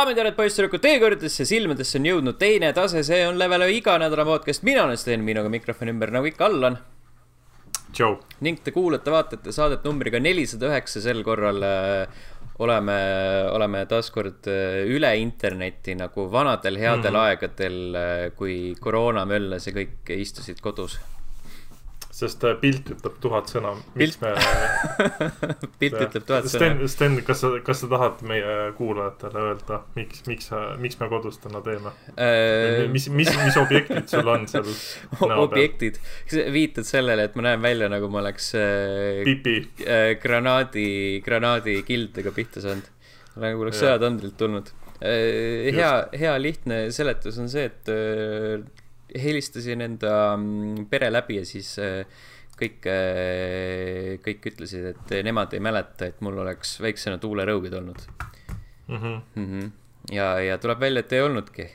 daamid ja härrad, poisssüdrukud, teie kõrgedesse silmadesse on jõudnud teine tase, see on level iga nädala podcast, mina olen Sten, minuga mikrofoni ümber nagu ikka Allan. Joe. ning te kuulate-vaatate saadet numbriga nelisada üheksa, sel korral äh, oleme, oleme taaskord äh, üle interneti nagu vanadel headel mm -hmm. aegadel äh,, kui koroona möllas ja kõik istusid kodus sest äh, pilt ütleb tuhat sõna, miks me pilt ütleb tuhat Sten, sõna. Sten, kas sa, kas sa tahad meie kuulajatele öelda, miks, miks miks me kodus täna teeme äh...? mis, mis, mis objektid sul on seal objektid, viitad sellele, et ma näen välja nagu ma oleks äh, Pipi äh, granaadi, granaadikildega pihta saanud. nagu oleks sõjatandrilt tulnud äh,. hea, hea lihtne seletus on see, et äh, helistasin enda mm, pere läbi ja siis äh, kõik, äh, kõik ütlesid, et nemad ei mäleta, et mul oleks väiksena tuulerõuged olnud mm. -hmm. Mm -hmm. ja, ja tuleb välja, et ei olnudki.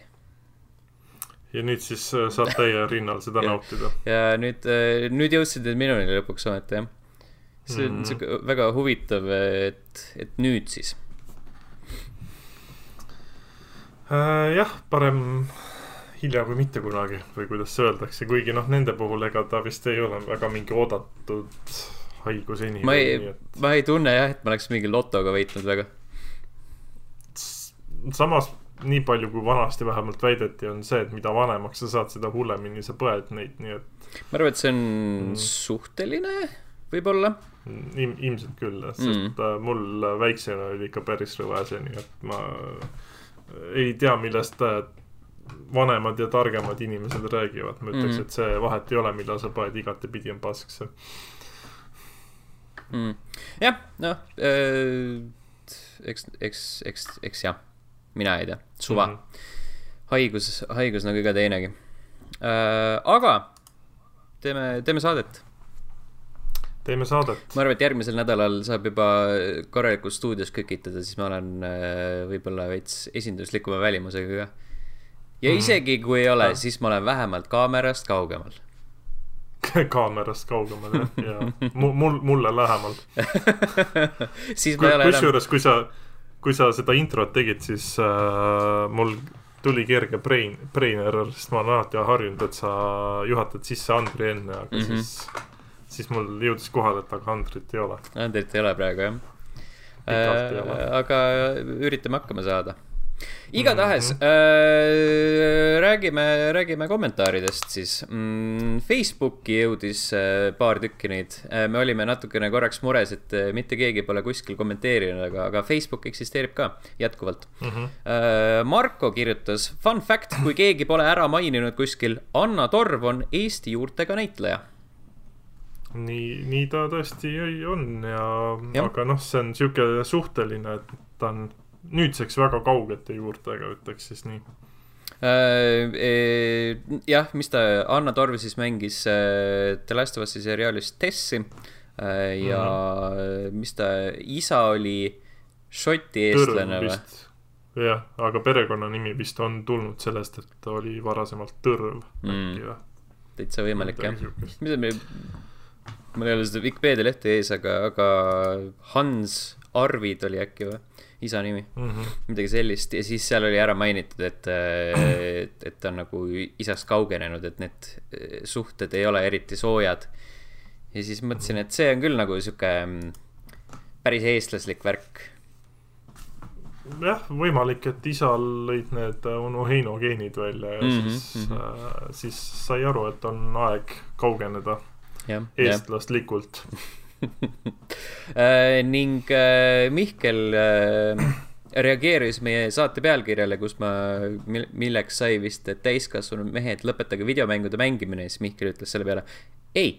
ja nüüd siis äh, saab teie rinnal seda ja, nautida. ja nüüd, nüüd jõudsid need minuni lõpuks ometi, jah. see on mm sihuke väga huvitav, et, et nüüd siis jah, parem hilja kui mitte kunagi või kuidas öeldakse, kuigi noh, nende puhul ega ta vist ei ole väga mingi oodatud haigus enim. ma ei, et... ma ei tunne jah, et ma oleks mingi lotoga võitnud väga. samas nii palju, kui vanasti vähemalt väideti, on see, et mida vanemaks sa saad, seda hullemini sa põed neid, nii et. ma arvan, et see on mm. suhteline, võib-olla Im. ilmselt küll, sest mm. Äh, mul väiksena oli ikka päris rõve see, nii et ma ei tea, millest vanemad ja targemad inimesed räägivad, ma ütleks mm., et see vahet ei ole, millal sa paned igatepidi on pask see. Mm.. jah, noh äh,, eks, eks, eks, eks jah, mina ei tea, suva. Mm.. haigus, haigus nagu iga teinegi. Äh,. aga teeme, teeme saadet. Teeme saadet. ma arvan, et järgmisel nädalal saab juba korralikult stuudios kökitada, siis ma olen äh, võib-olla veits esinduslikuma välimusega ka ja mm. isegi kui ei ole, siis ma olen vähemalt kaamerast kaugemal kaamerast kaugemal jah, ja mul, mulle lähemal siis ma ei ole enam. kusjuures, kui sa, kui sa seda introt tegid, siis äh, mul tuli kerge brain, brain error, sest ma olen alati harjunud, et sa juhatad sisse Andri enne, aga mm -hmm. siis, siis mul jõudis kohale, et aga Andrit ei ole. Andrit ei ole praegu jah. Äh, aga üritame hakkama saada igatahes mm -hmm. äh, räägime, räägime kommentaaridest siis mm,. Facebooki jõudis äh, paar tükki neid äh,. me olime natukene korraks mures, et äh, mitte keegi pole kuskil kommenteerinud, aga, aga Facebook eksisteerib ka jätkuvalt mm. -hmm. Äh, Marko kirjutas, fun fact, kui keegi pole ära maininud kuskil, Anna Torv on Eesti juurtega näitleja nii, nii ta tõesti on ja, ja., aga noh, see on sihuke suhteline, et ta on nüüdseks väga kaugete juurtega, ütleks siis nii äh,. E, jah, mis ta, Anna Torv siis mängis äh, The Last of Us'i seriaalis Tessi äh, ja mm -hmm. mis ta, isa oli Šoti eestlane või? jah, aga perekonnanimi vist on tulnud sellest, et ta oli varasemalt Tõrv mm. äkki või? täitsa võimalik jah. mida me, mul ei ole seda Vikipeedia lehte ees, aga, aga Hans Arvid oli äkki või? isa nimi mm, -hmm. midagi sellist ja siis seal oli ära mainitud, et, et, et ta on nagu isast kaugenenud, et need eh, suhted ei ole eriti soojad. ja siis mõtlesin, et see on küll nagu sihuke mm, päris eestlaslik värk. jah, võimalik, et isal lõid need onu Heino geenid välja ja mm -hmm, siis mm, -hmm. äh, siis sai aru, et on aeg kaugeneda ja, eestlaslikult Äh, ning äh, Mihkel äh, reageeris meie saate pealkirjale, kus ma, milleks sai vist täiskasvanud mehed, lõpetage videomängude mängimine, siis Mihkel ütles selle peale ei.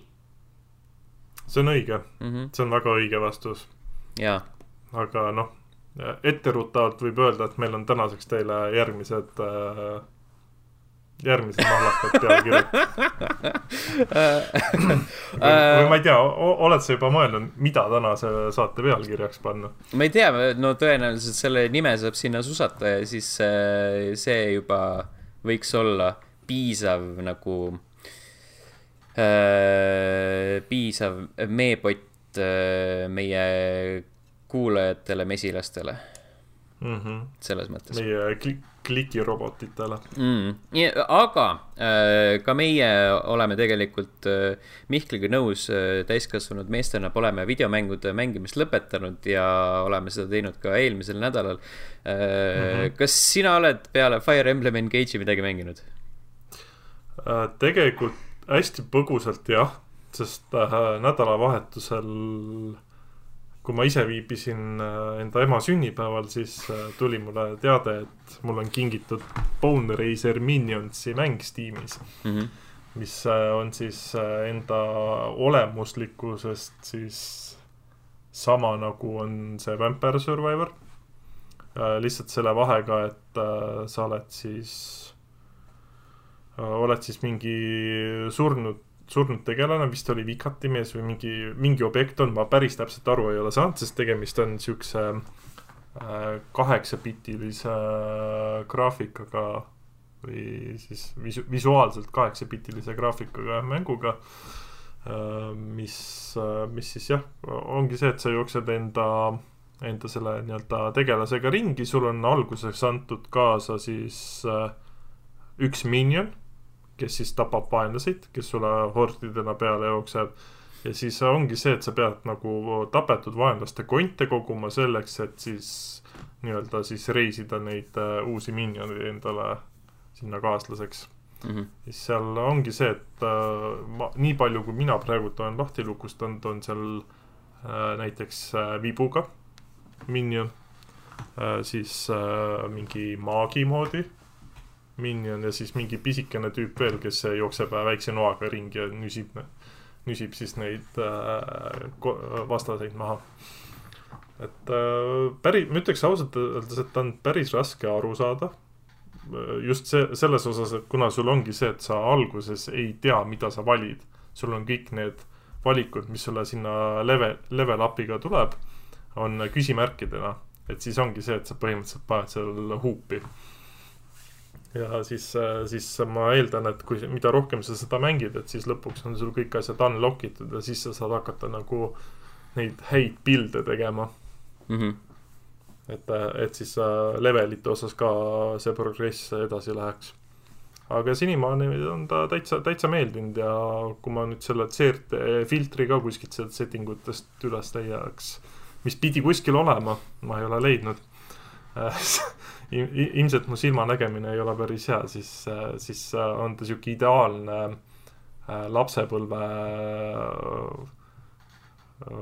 see on õige mm, -hmm. see on väga õige vastus. aga noh, etteruttavalt võib öelda, et meil on tänaseks teile järgmised äh, järgmised mahlakad pealkirjad või, või ma ei tea, oled sa juba mõelnud, mida tänase saate pealkirjaks panna? ma ei tea, no tõenäoliselt selle nime saab sinna susata ja siis äh, see juba võiks olla piisav nagu äh,, piisav meepott äh, meie kuulajatele, mesilastele mm. -hmm. selles mõttes. meie klik-, klikirobotitele mm.. aga äh, ka meie oleme tegelikult äh, Mihkliga nõus äh, täiskasvanud meestena pole me videomängude mängimist lõpetanud ja oleme seda teinud ka eelmisel nädalal äh,. Mm -hmm. kas sina oled peale Fire Emblem Engage'i midagi mänginud äh,? tegelikult hästi põgusalt jah, sest äh, nädalavahetusel kui ma ise viibisin äh, enda ema sünnipäeval, siis äh, tuli mulle teade, et mul on kingitud Bone Racer Minionsi mäng Steamis mm. -hmm. mis äh, on siis enda olemuslikkusest siis sama nagu on see Vampire Survivor. lihtsalt selle vahega, et sa oled siis, oled siis mingi surnud surnud tegelane, vist oli vikatimees või mingi, mingi objekt on, ma päris täpselt aru ei ole saanud, sest tegemist on siukse äh, kaheksabitilise äh, graafikaga või siis visu-, visuaalselt kaheksabitilise graafikaga mänguga äh,. mis äh,, mis siis jah, ongi see, et sa jooksed enda, enda selle nii-öelda tegelasega ringi, sul on alguses antud kaasa siis üks minion kes siis tapab vaenlaseid, kes sulle hordidena peale jookseb. ja siis ongi see, et sa pead nagu tapetud vaenlaste konte koguma selleks, et siis nii-öelda siis reisida neid uh, uusi minioneid endale sinna kaaslaseks mm. -hmm. siis seal ongi see, et uh, ma, nii palju, kui mina praegult olen lahti lukustanud, on seal uh, näiteks uh, vibuga minion uh,, siis uh, mingi maagi moodi minion ja siis mingi pisikene tüüp veel, kes jookseb väikse noaga ringi ja nüsib, nüsib siis neid äh, vastaseid maha. et äh, päris, ma ütleks ausalt öeldes, et ta on päris raske aru saada. just see, selles osas, et kuna sul ongi see, et sa alguses ei tea, mida sa valid. sul on kõik need valikud, mis sulle sinna level, level up'iga tuleb, on küsimärkidena. et siis ongi see, et sa põhimõtteliselt paned seal huupi ja siis, äh, siis ma eeldan, et kui, mida rohkem sa seda mängid, et siis lõpuks on sul kõik asjad unlock itud ja siis sa saad hakata nagu neid häid pilde tegema mm. -hmm. et, äh, et siis äh, levelite osas ka see progress edasi läheks. aga senimaani on ta täitsa, täitsa meeldinud ja kui ma nüüd selle CRT filtri ka kuskilt sealt setting utest üles leiaks, mis pidi kuskil olema, ma ei ole leidnud ilmselt mu silmanägemine ei ole päris hea, siis, siis on ta sihuke ideaalne äh, lapsepõlve äh,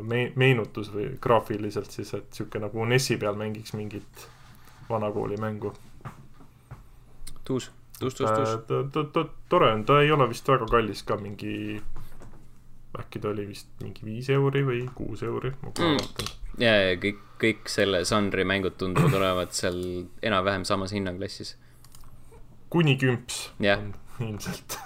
me-, meenutus või graafiliselt siis, et sihuke nagu NES-i peal mängiks mingit vanakooli mängu. tuus, tuus, tuus, tuus. tore on, ta ei ole vist väga kallis ka, mingi äkki ta oli vist mingi viis euri või kuus euri, ma kohe mm. vaatan. ja, ja kõik, kõik selle žanri mängud tunduvad olevat seal enam-vähem samas hinnaklassis. kuni kümps yeah. ilmselt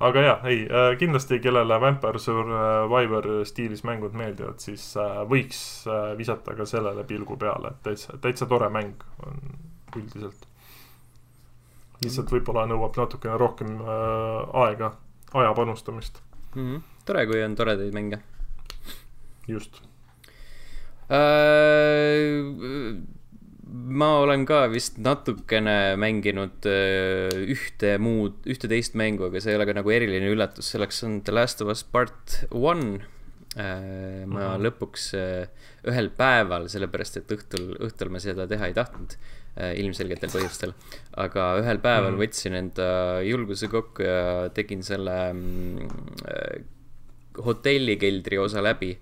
aga jah, ei äh,, kindlasti kellele Vampire Survivor stiilis mängud meeldivad, siis äh, võiks äh, visata ka sellele pilgu peale, et täitsa, täitsa tore mäng on üldiselt. lihtsalt võib-olla nõuab natukene rohkem äh, aega, aja panustamist mm. -hmm tore, kui on toredaid mänge. just äh,. Ma olen ka vist natukene mänginud äh, ühte muud, ühte-teist mängu, aga see ei ole ka nagu eriline üllatus, selleks on The Last of Us Part One äh,. ma mm -hmm. lõpuks äh, ühel päeval, sellepärast et õhtul, õhtul ma seda teha ei tahtnud äh, ilmselgetel põhjustel. aga ühel päeval mm -hmm. võtsin enda julguse kokku ja tegin selle äh, hotellikeldri osa läbi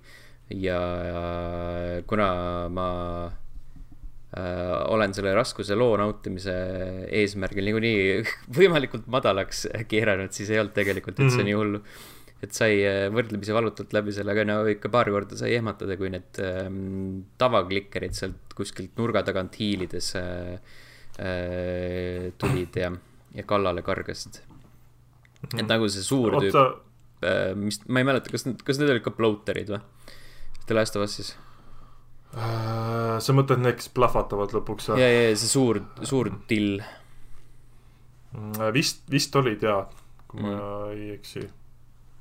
ja kuna ma äh, olen selle raskuse loo nautimise eesmärgil niikuinii võimalikult madalaks keeranud, siis ei olnud tegelikult üldse mm -hmm. nii hullu. et sai äh, võrdlemisi valutult läbi selle, aga no ikka paar korda sai ehmatada, kui need ähm, tavaklikkerid sealt kuskilt nurga tagant hiilides äh, äh, tulid ja, ja kallale kargasid. et nagu see suur tüüp Äh, mis, ma ei mäleta, kas need, kas need olid ka bloater'id või? The Last of Us'is. Sa mõtled need, kes plahvatavad lõpuks või? ja, ja see suur, suur till. Mm, vist, vist olid jaa, kui mm. ma ei eksi.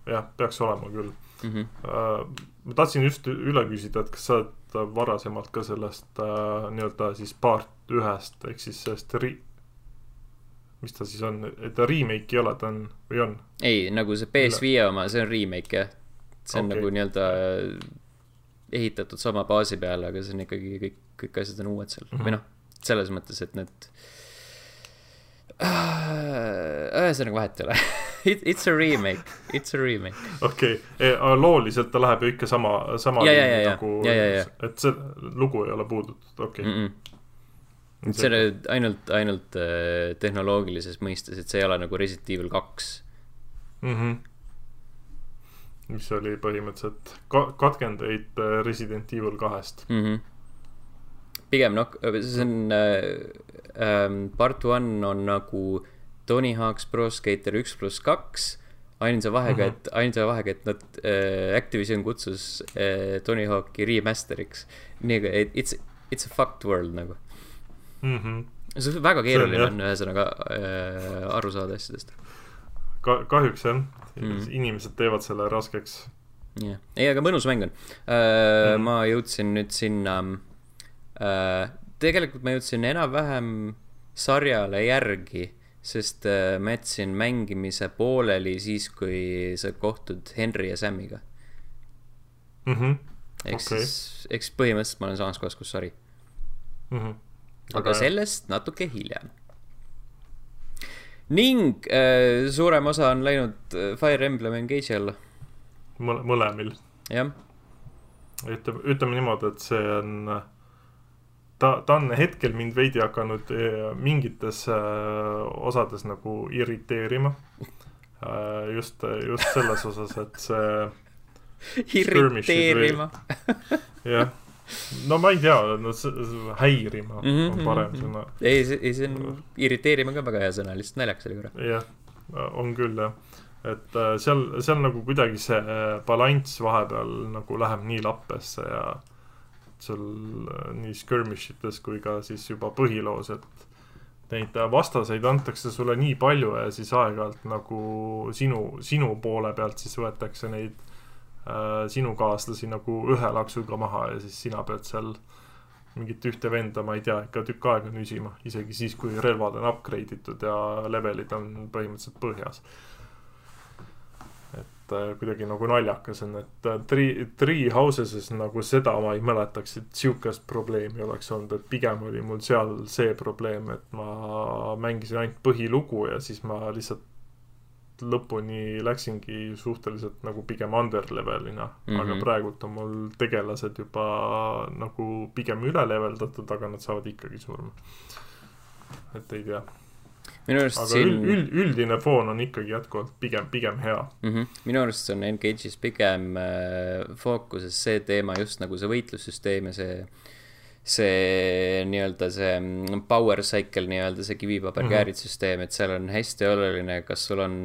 jah, peaks olema küll mm. -hmm. Ma tahtsin just üle küsida, et kas sa oled varasemalt ka sellest nii-öelda siis part ühest ehk siis sellest ri-, mis ta siis on, ta remake ei ole, ta on, või on? ei, nagu see PS5 oma, see on remake jah. see on okay. nagu nii-öelda ehitatud sama baasi peale, aga see on ikkagi kõik, kõik asjad on uued seal mm -hmm. või noh, selles mõttes, et need ühesõnaga vahet ei ole It, it's a remake, it's a remake. okei okay., looliselt ta läheb ju ikka sama, sama ja, ja, ja, nagu, et see lugu ei ole puudutatud, okei okay. mm. -mm. see on ainult, ainult äh, tehnoloogilises mõistes, et see ei ole nagu Resident Evil kaks mm. -hmm. Mis oli põhimõtteliselt ka-, katkendeid äh, Resident Evil kahest mm. -hmm. pigem noh, see on äh, ähm, part one on nagu Tony Hawk's Pro Skater üks pluss kaks ainsa vahega mm, -hmm. et, ainsa vahega, et nad äh,, Activision kutsus äh, Tony Hawk'i remaster'iks. nii, aga it's, it's a fucked world nagu mm. -hmm. see on väga keeruline on, on ühesõnaga äh, aru saada asjadest. Ka-, kahjuks jah mm, inimesed teevad selle raskeks. jah yeah., ei, aga mõnus mäng on äh,. Mm ma jõudsin nüüd sinna äh,, tegelikult ma jõudsin enam-vähem sarjale järgi sest äh, ma jätsin mängimise pooleli siis, kui sa kohtud Henry ja Samiga mm. -hmm. ehk okay. siis, siis põhimõtteliselt ma olen samas kohas, kus sari mm. -hmm. aga sellest natuke hiljem. Ning äh, suurem osa on läinud äh, Fire Emblem Engage'i alla Mõle. mõlemil. jah. ütleme, ütleme niimoodi, et see on äh, ta, ta on hetkel mind veidi hakanud eh, mingites äh, osades nagu irriteerima äh,. just, just selles osas, et see irriteerima. jah, no ma ei tea, no häirima mm -hmm, on parem mm -hmm. sõna. ei, see, ei see on, irriteerima ka väga hea sõna, lihtsalt naljakas oli korra. jah, on küll jah et äh, seal, seal nagu kuidagi see balanss vahepeal nagu läheb nii lappesse ja seal äh, nii skirmish ites kui ka siis juba põhiloos, et neid vastaseid antakse sulle nii palju ja siis aeg-ajalt nagu sinu, sinu poole pealt siis võetakse neid äh, sinu kaaslasi nagu ühe laksuga maha ja siis sina pead seal mingit ühte venda, ma ei tea, ikka tükk aega nüsima, isegi siis, kui relvad on upgrade itud ja levelid on põhimõtteliselt põhjas. Et äh, kuidagi nagu naljakas on, et äh, Three, Three Houses'es nagu seda ma ei mäletaks, et sihukest probleemi oleks olnud, et pigem oli mul seal see probleem, et ma mängisin ainult põhilugu ja siis ma lihtsalt lõpuni läksingi suhteliselt nagu pigem underlevelina mm, -hmm. aga praegult on mul tegelased juba nagu pigem üle leveldatud, aga nad saavad ikkagi surma. et ei tea minu arust aga siin üld, üldine foon on ikkagi jätkuvalt pigem, pigem hea mm. -hmm. minu arust on Engage'is pigem äh, fookuses see teema just nagu see võitlussüsteem ja see see nii-öelda see mm, power cycle nii-öelda see kivipaber-käärid-süsteem, mhm. et seal on hästi oluline, kas sul on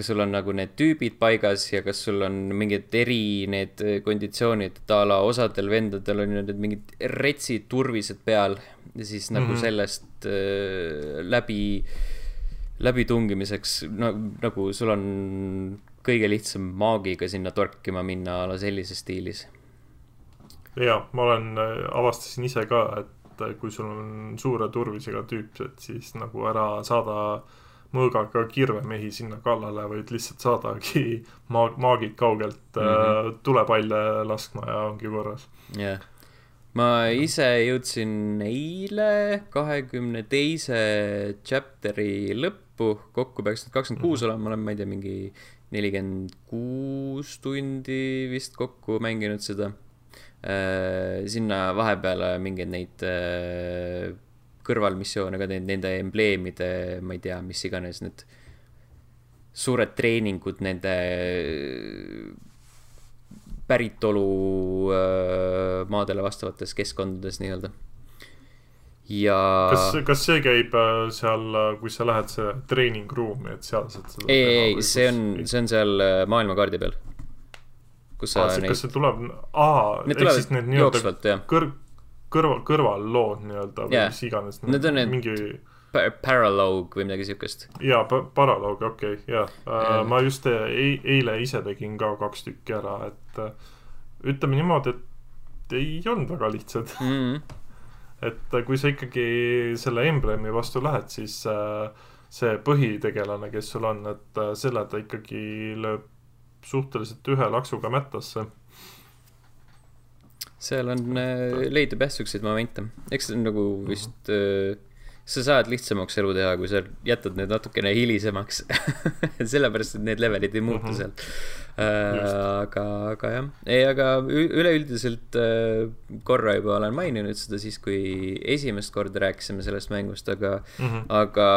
kas sul on nagu need tüübid paigas ja kas sul on mingid eri need konditsioonid, et a la osadel vendadel on ju need mingid retsid turvised peal ja siis mm -hmm. nagu sellest äh, läbi, läbitungimiseks no, nagu sul on kõige lihtsam maagiga sinna torkima minna a la sellises stiilis. Ja, ma olen, äh, avastasin ise ka, et äh, kui sul on suure turvisega tüüp, et siis nagu ära saada mõõgaga kirvemehi sinna kallale, vaid lihtsalt saadagi maag-, maagid kaugelt mm -hmm. tulepalle laskma ja ongi korras. jah yeah ma ise jõudsin eile kahekümne teise chapter'i lõppu, kokku peaks nüüd kakskümmend kuus olema, ma olen, ma ei tea, mingi nelikümmend kuus tundi vist kokku mänginud seda. Sinna vahepeale mingeid neid äh, kõrvalmissioone ka teinud, nende embleemide, ma ei tea, mis iganes need suured treeningud nende päritolu äh, maadele vastavates keskkondades nii-öelda. ja. kas, kas see käib äh, seal, äh, kui sa lähed see treeningruumi, et seal saad seda ei, ei, see on, see on seal maailmakaardi peal. Kus sa neid. kas see tuleb, aa, ehk siis need nii-öelda kõr-, kõrval, kõrvallood nii-öelda või yeah. mis iganes. Need on need mingi Paralogue või midagi siukest. jaa pa, Paralogue, okei okay,, jaa uh,. ma just e eile ise tegin ka kaks tükki ära, et uh, ütleme niimoodi, et ei olnud väga lihtsad mm. -hmm. et uh, kui sa ikkagi selle emblemi vastu lähed, siis see põhitegelane, kes sul on, et selle ta ikkagi lööb suhteliselt ühe laksuga mättasse. Seal on, leidub jah siukseid momente, eks see on nagu vist äh, sa saad lihtsamaks elu teha, kui sa jätad need natukene hilisemaks sellepärast, et need levelid ei muutu mm -hmm. seal äh,. aga, aga jah, ei, aga üleüldiselt äh, korra juba olen maininud seda siis, kui esimest korda rääkisime sellest mängust, aga mm, -hmm. aga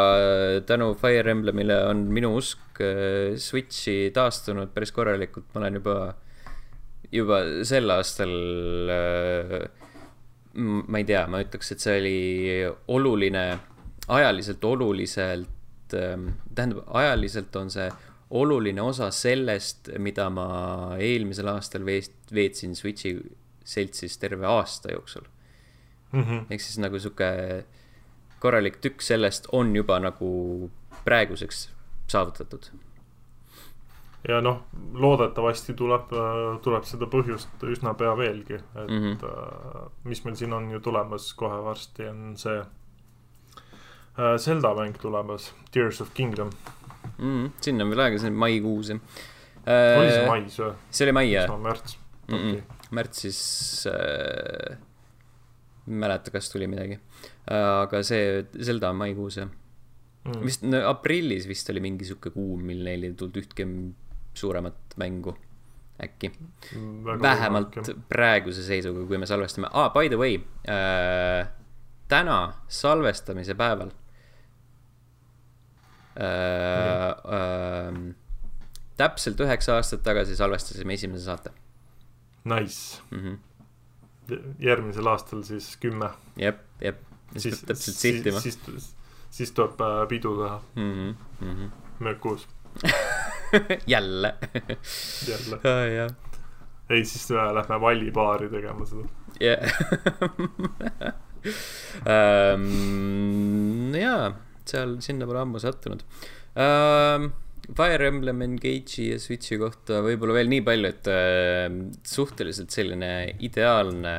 tänu Fire Emblemile on minu usk äh, Switchi taastunud päris korralikult, ma olen juba, juba sel aastal äh, ma ei tea, ma ütleks, et see oli oluline, ajaliselt oluliselt, ähm, tähendab, ajaliselt on see oluline osa sellest, mida ma eelmisel aastal veest-, veetsin Switchi seltsis terve aasta jooksul. Mm -hmm.. ehk siis nagu sihuke korralik tükk sellest on juba nagu praeguseks saavutatud ja noh, loodetavasti tuleb, tuleb seda põhjust üsna pea veelgi, et mm -hmm. mis meil siin on ju tulemas kohe varsti, on see äh, Zelda mäng tulemas, Tears of Kingdom mm. -hmm. sinna on veel aega, see on maikuus jah äh,. oli see mais või? see oli mai jah. märts mm. -mm. Okay. märtsis äh,, ei mäleta, kas tuli midagi äh,, aga see Zelda on maikuus jah mm.. vist no, aprillis vist oli mingi sihuke kuu, mil neil ei tulnud ühtki suuremat mängu äkki. vähemalt võimalik. praeguse seisuga, kui me salvestame ah,, by the way äh,, täna salvestamise päeval äh,. Äh, täpselt üheksa aastat tagasi salvestasime esimese saate. Nice mm. -hmm. järgmisel aastal siis kümme. jep, jep. siis peab täpselt siltima. siis, siis, siis tuleb äh, pidu teha mm. -hmm. Mm -hmm. möökuus jälle jälle ah,. jah. ei, siis äh, lähme vallibaari tegema seda. jah. Ähm, jaa, seal, sinna pole ammu sattunud um,. Fire Emblem Engage'i ja Switch'i kohta võib-olla veel nii palju, et äh, suhteliselt selline ideaalne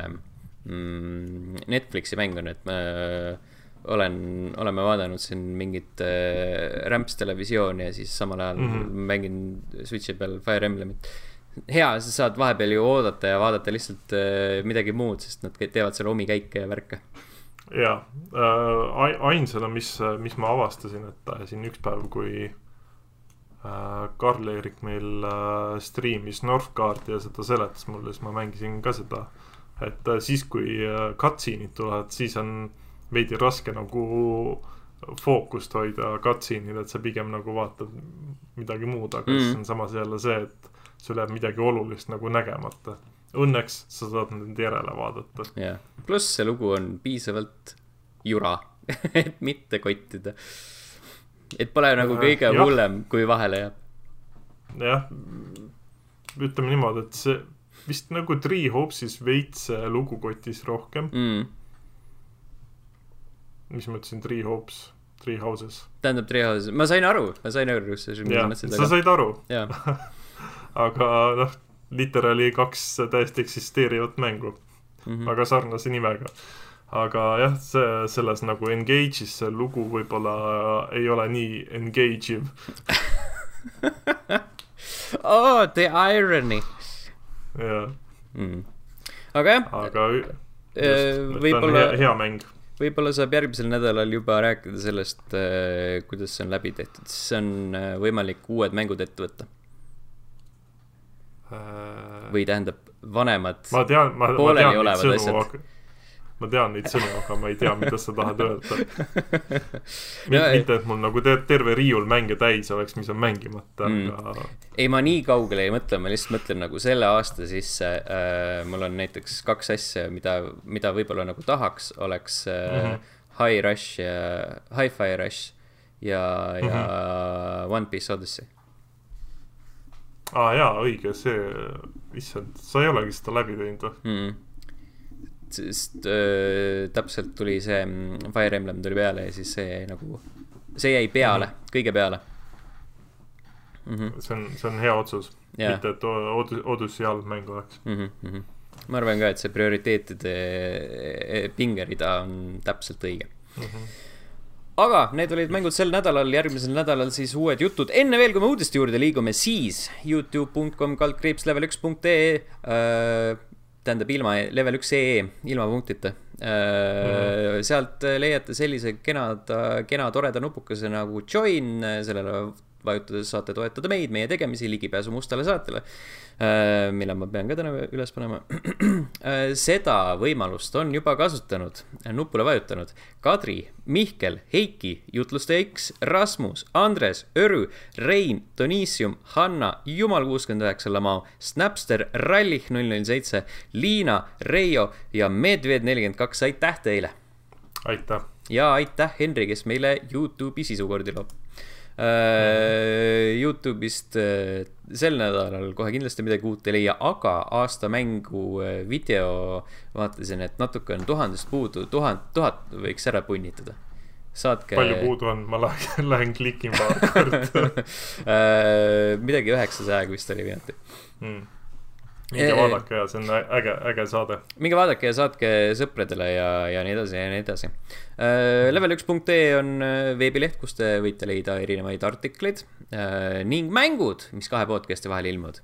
mm, Netflixi mäng on, et ma äh, olen, oleme vaadanud siin mingit äh, rämpstelevisiooni ja siis samal ajal mm -hmm. mängin Switch'i peal Fire Emblemit. hea, sa saad vahepeal ju oodata ja vaadata lihtsalt äh, midagi muud, sest nad teevad seal omi käike ja värke. jaa äh,, ainsana, mis, mis ma avastasin, et äh, siin üks päev, kui äh, Karl-Erik meil äh, striimis Northguardi ja seda seletas mulle, siis ma mängisin ka seda. et äh, siis, kui äh, cutscene'id tulevad, siis on veidi raske nagu fookust hoida cutscene'il, et sa pigem nagu vaatad midagi muud, aga mm. siis on samas jälle see, et sul jääb midagi olulist nagu nägemata. Õnneks sa saad nüüd järele vaadata. jah yeah., pluss see lugu on piisavalt jura et mitte kottida. et pole nagu kõige ja, hullem, kui vahele jääb. jah, ütleme niimoodi, et see vist nagu Three Hopes'is veits lugu kotis rohkem mm mis ma ütlesin, Three Hopes, Three Houses. tähendab Three Houses, ma sain aru, ma sain aru, kus sa mõtlesid. sa said aru? aga noh, literaali kaks täiesti eksisteerivat mängu mm, -hmm. väga sarnase nimega. aga jah, see, selles nagu engage'is see lugu võib-olla ei ole nii engageiv oh, the irony. jah mm.. aga jah. aga äh, võib-olla. hea mäng võib-olla saab järgmisel nädalal juba rääkida sellest, äh, kuidas see on läbi tehtud, siis on äh, võimalik uued mängud ette võtta. Äh, või tähendab, vanemad. ma tean, ma, ma tean neid sõnu, aga ma tean neid sõnu, aga ma ei tea, mida sa tahad öelda mitte, et mul nagu ter terve riiul mänge täis oleks, mis on mängimata mm., aga. ei, ma nii kaugele ei mõtle, ma lihtsalt mõtlen nagu selle aasta sisse äh,. mul on näiteks kaks asja, mida, mida võib-olla nagu tahaks, oleks äh, mm -hmm. High Rush ja Hi-Fi Rush ja, ja mm -hmm. One Piece Odyssey aa ah, jaa, õige, see, issand, sa ei olegi seda läbi teinud või mm.? Sest äh, täpselt tuli see mm, Fire Emblem tuli peale ja siis see nagu, see jäi peale -hmm. kõige peale mm. -hmm. see on, see on hea otsus yeah., mitte et Odus, Odyssey halb mäng oleks mm. -hmm. ma arvan ka, et see prioriteetide e, pingerida on täpselt õige mm. -hmm aga need olid mängud sel nädalal, järgmisel nädalal siis uued jutud. enne veel, kui me uudiste juurde liigume, siis Youtube.com kaldkriips level üks punkt ee tähendab ilma level üks ee, ilma punktita mm. -hmm. sealt leiate sellise kenada, kena toreda nupukese nagu join, sellele vajutades saate toetada meid, meie tegemisi, ligipääsu mustale saatele. Äh, mille ma pean ka täna üles panema. Äh, seda võimalust on juba kasutanud, nupule vajutanud Kadri, Mihkel, Heiki, jutlustaja X, Rasmus, Andres, Örü, Rein, Donissium, Hanna, Jumal kuuskümmend üheksa Lamau, Snapster, Rallih null null seitse, Liina, Reio ja Medved nelikümmend kaks, aitäh teile! aitäh! ja aitäh, Henri, kes meile Youtube'i sisukordi loob Äh, Youtube'ist äh, sel nädalal kohe kindlasti midagi uut ei leia, aga aasta mängu äh, video vaatasin, et natuke on tuhandest puudu, tuhat, tuhat võiks ära punnitada. saatke. palju puudu on, ma lähen, lähen klikin paar korda midagi üheksasajaga vist oli viimati mm minge vaadake ja see on äge, äge saade. minge vaadake ja saatke sõpradele ja, ja nii edasi ja nii edasi uh,. Level1.ee on äh, veebileht, kus te võite leida erinevaid artikleid uh, ning mängud, mis kahe podcast'i vahel ilmuvad.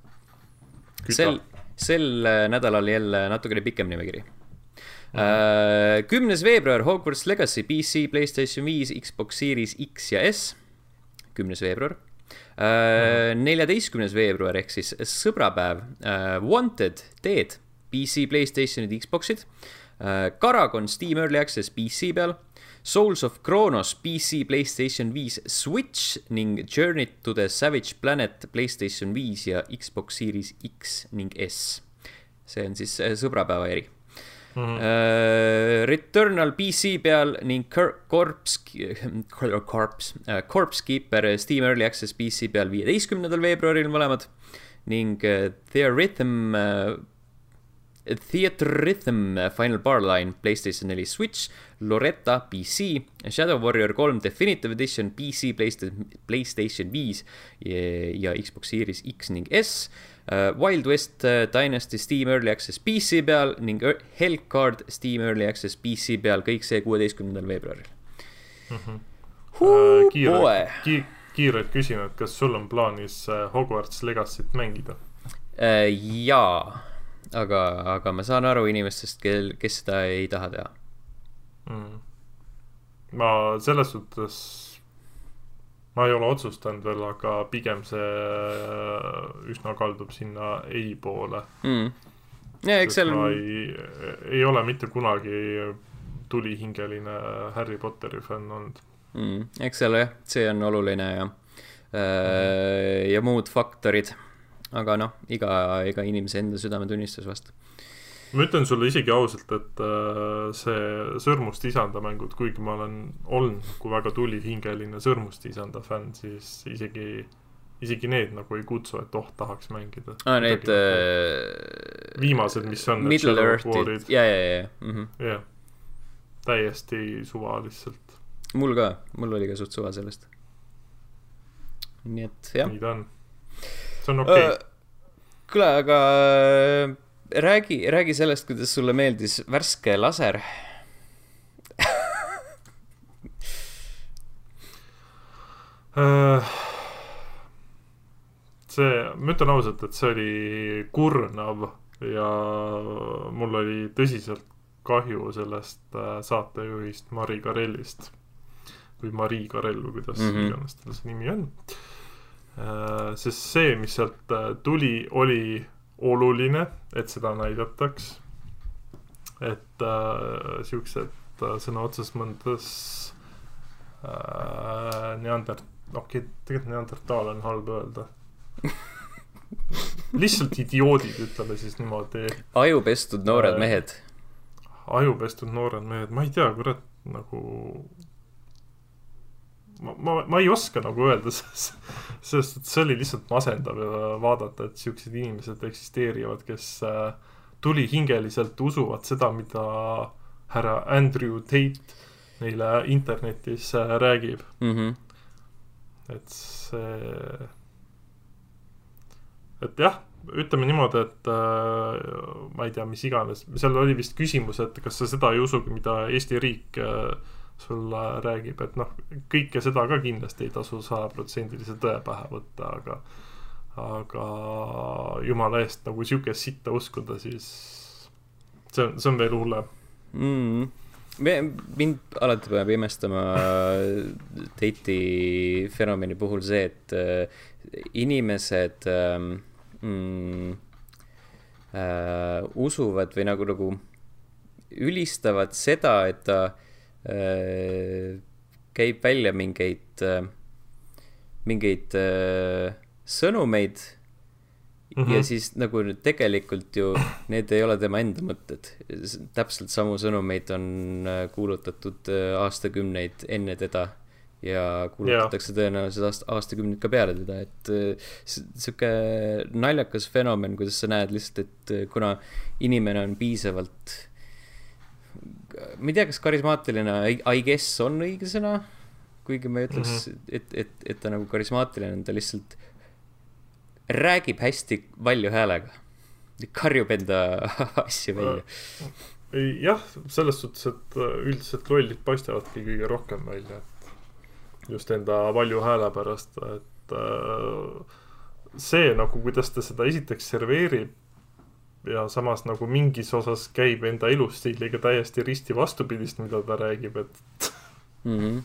sel, sel nädalal jälle natukene pikem nimekiri uh,. kümnes veebruar Hogwarts Legacy PC, Playstation viis, Xbox Series X ja S. kümnes veebruar Äh, neljateistkümnes veebruar ehk siis sõbrapäev. Äh, Wanted, Dead, PC, Playstationid, Xboxid. Karagon äh, Steam Early Access PC peal. Souls of Kronos PC, Playstation viis, Switch ning Journey to the Savage Planet Playstation viis ja Xbox Series X ning S. see on siis sõbrapäeva eri Mm -hmm. uh, Returnal PC peal ning Corpse uh,, Corpse Keeper Steam Early Access PC peal viieteistkümnendal veebruaril mõlemad ning uh, Theorhythm uh,, Theater Rhythm Final Bar Line Playstation neli Switch, Loretta PC, Shadow Warrior kolm Definitive Edition PC, Playstation, Playstation viis ja, ja Xbox Series X ning S. Wild West uh, Dynasty Steam Early Access PC peal ning Hellcard Steam Early Access PC peal, kõik see kuueteistkümnendal veebruaril. Mm. -hmm. Uh, kiire, ki, kiirelt küsin, et kas sul on plaanis Hogwarts Legacy't mängida? Jaa, aga, aga ma saan aru inimestest, kel, kes seda ei taha teha. Mm.. ma selles suhtes ma ei ole otsustanud veel, aga pigem see äh, üsna kaldub sinna ei poole mm.. ja eks seal. ei, ei ole mitte kunagi tulihingeline Harry Potteri fänn olnud mm.. eks seal jah, see on oluline ja mm., ja muud faktorid. aga noh, iga, iga inimese enda südametunnistus vast ma ütlen sulle isegi ausalt, et äh, see Sõrmust isanda mängud, kuigi ma olen olnud nagu väga tulihingeline Sõrmust isanda fänn, siis isegi, isegi need nagu ei kutsu, et oh, tahaks mängida. aa, ah, need äh, viimased, mis on Middle Earthid, ja, ja, ja mm. -hmm. jah, täiesti suva lihtsalt. mul ka, mul oli ka suht suva sellest. nii et jah. nii ta on. see on okei okay. uh,. kuule, aga räägi, räägi sellest, kuidas sulle meeldis värske laser äh, see, ma ütlen ausalt, et see oli kurnav ja mul oli tõsiselt kahju sellest äh, saatejuhist Mari Karellist või Marii Karell või kuidas mm -hmm. iganes tal see nimi on. Äh, sest see, mis sealt tuli, oli oluline, et seda näidataks. et äh, siuksed äh, sõna otseses mõttes äh, neander-, okei okay,, tegelikult neandertaal on halb öelda lihtsalt idioodid, ütleme siis niimoodi. ajupestud noored äh, mehed. ajupestud noored mehed, ma ei tea, kurat, nagu ma, ma, ma ei oska nagu öelda, sest et see oli lihtsalt masendav vaadata, et siuksed inimesed eksisteerivad, kes äh, tulihingeliselt usuvad seda, mida härra Andrew Tate neile internetis äh, räägib mm. -hmm. et see, et jah, ütleme niimoodi, et äh, ma ei tea, mis iganes, seal oli vist küsimus, et kas sa seda ei usugi, mida Eesti riik äh, sulle räägib, et noh, kõike seda ka kindlasti ei tasu sajaprotsendilise tõe pähe võtta, aga aga jumala eest nagu siukest sitta uskuda, siis see on, see on veel hullem. Mm mind alati peab imestama date'i fenomeni puhul see, et äh, inimesed ähm, mm, äh, usuvad või nagu, nagu ülistavad seda, et ta äh, käib välja mingeid äh,, mingeid äh, sõnumeid Mm -hmm. ja siis nagu tegelikult ju need ei ole tema enda mõtted. täpselt samu sõnumeid on äh, kuulutatud äh, aastakümneid enne teda ja kuulutatakse tõenäoliselt aast-, aastakümneid ka peale teda, et äh, sihuke naljakas fenomen, kuidas sa näed lihtsalt, et kuna inimene on piisavalt, ma ei tea, kas karismaatiline, I guess on õige sõna, kuigi ma ei ütleks mm, -hmm. et, et, et ta nagu karismaatiline on, ta lihtsalt räägib hästi valju häälega. karjub enda asju välja. jah, selles suhtes, et äh, üldiselt lollid paistavad,ki kõige rohkem välja, et just enda valju hääle pärast, et äh, see nagu, kuidas ta seda esiteks serveerib ja samas nagu mingis osas käib enda elustiiliga täiesti risti vastupidist, mida ta räägib, et mm -hmm.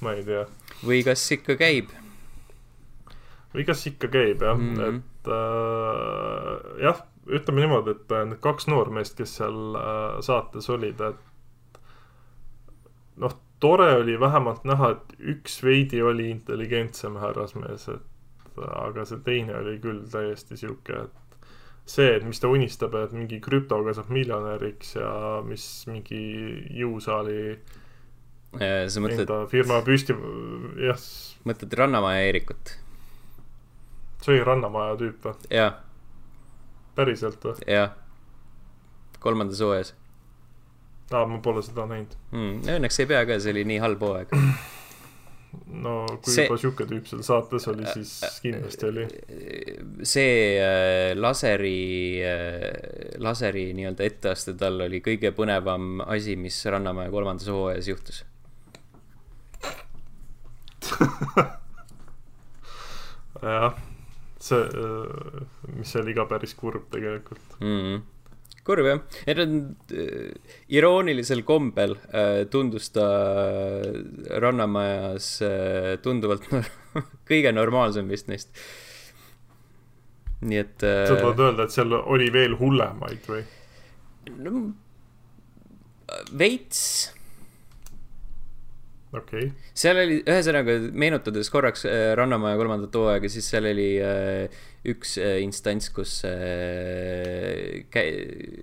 ma ei tea. või kas ikka käib või kas ikka käib jah mm, -hmm. et äh, jah, ütleme niimoodi, et need kaks noormeest, kes seal äh, saates olid, et noh, tore oli vähemalt näha, et üks veidi oli intelligentsem härrasmees, et aga see teine oli küll täiesti sihuke, et see, et mis ta unistab, et mingi krüptoga saab miljonäriks ja mis mingi jõusaali sa mõtled enda firma püsti, jah. mõtled Rannamaja Eerikut? see oli Rannamaja tüüp või? jah. päriselt või? jah. kolmandas hooajas. aa, ma pole seda näinud mm,. Õnneks ei pea ka, see oli nii halb hooaeg no kui see... juba sihuke tüüp seal saates oli, siis kindlasti oli. see äh, laseri äh,, laseri nii-öelda etteaste tal oli kõige põnevam asi, mis Rannamäe kolmandas hooajas juhtus jah see, äh, mis oli ka päris kurb tegelikult mm. -hmm kurb jah, et on äh, iroonilisel kombel äh, tundus ta äh, Rannamajas äh, tunduvalt kõige normaalsem vist neist. nii et äh,. sa tahad öelda, et seal oli veel hullemaid või? no veits okay.. seal oli, ühesõnaga meenutades korraks äh, Rannamaja kolmandat hooaega, siis seal oli äh, üks äh, instants, kus äh, käi,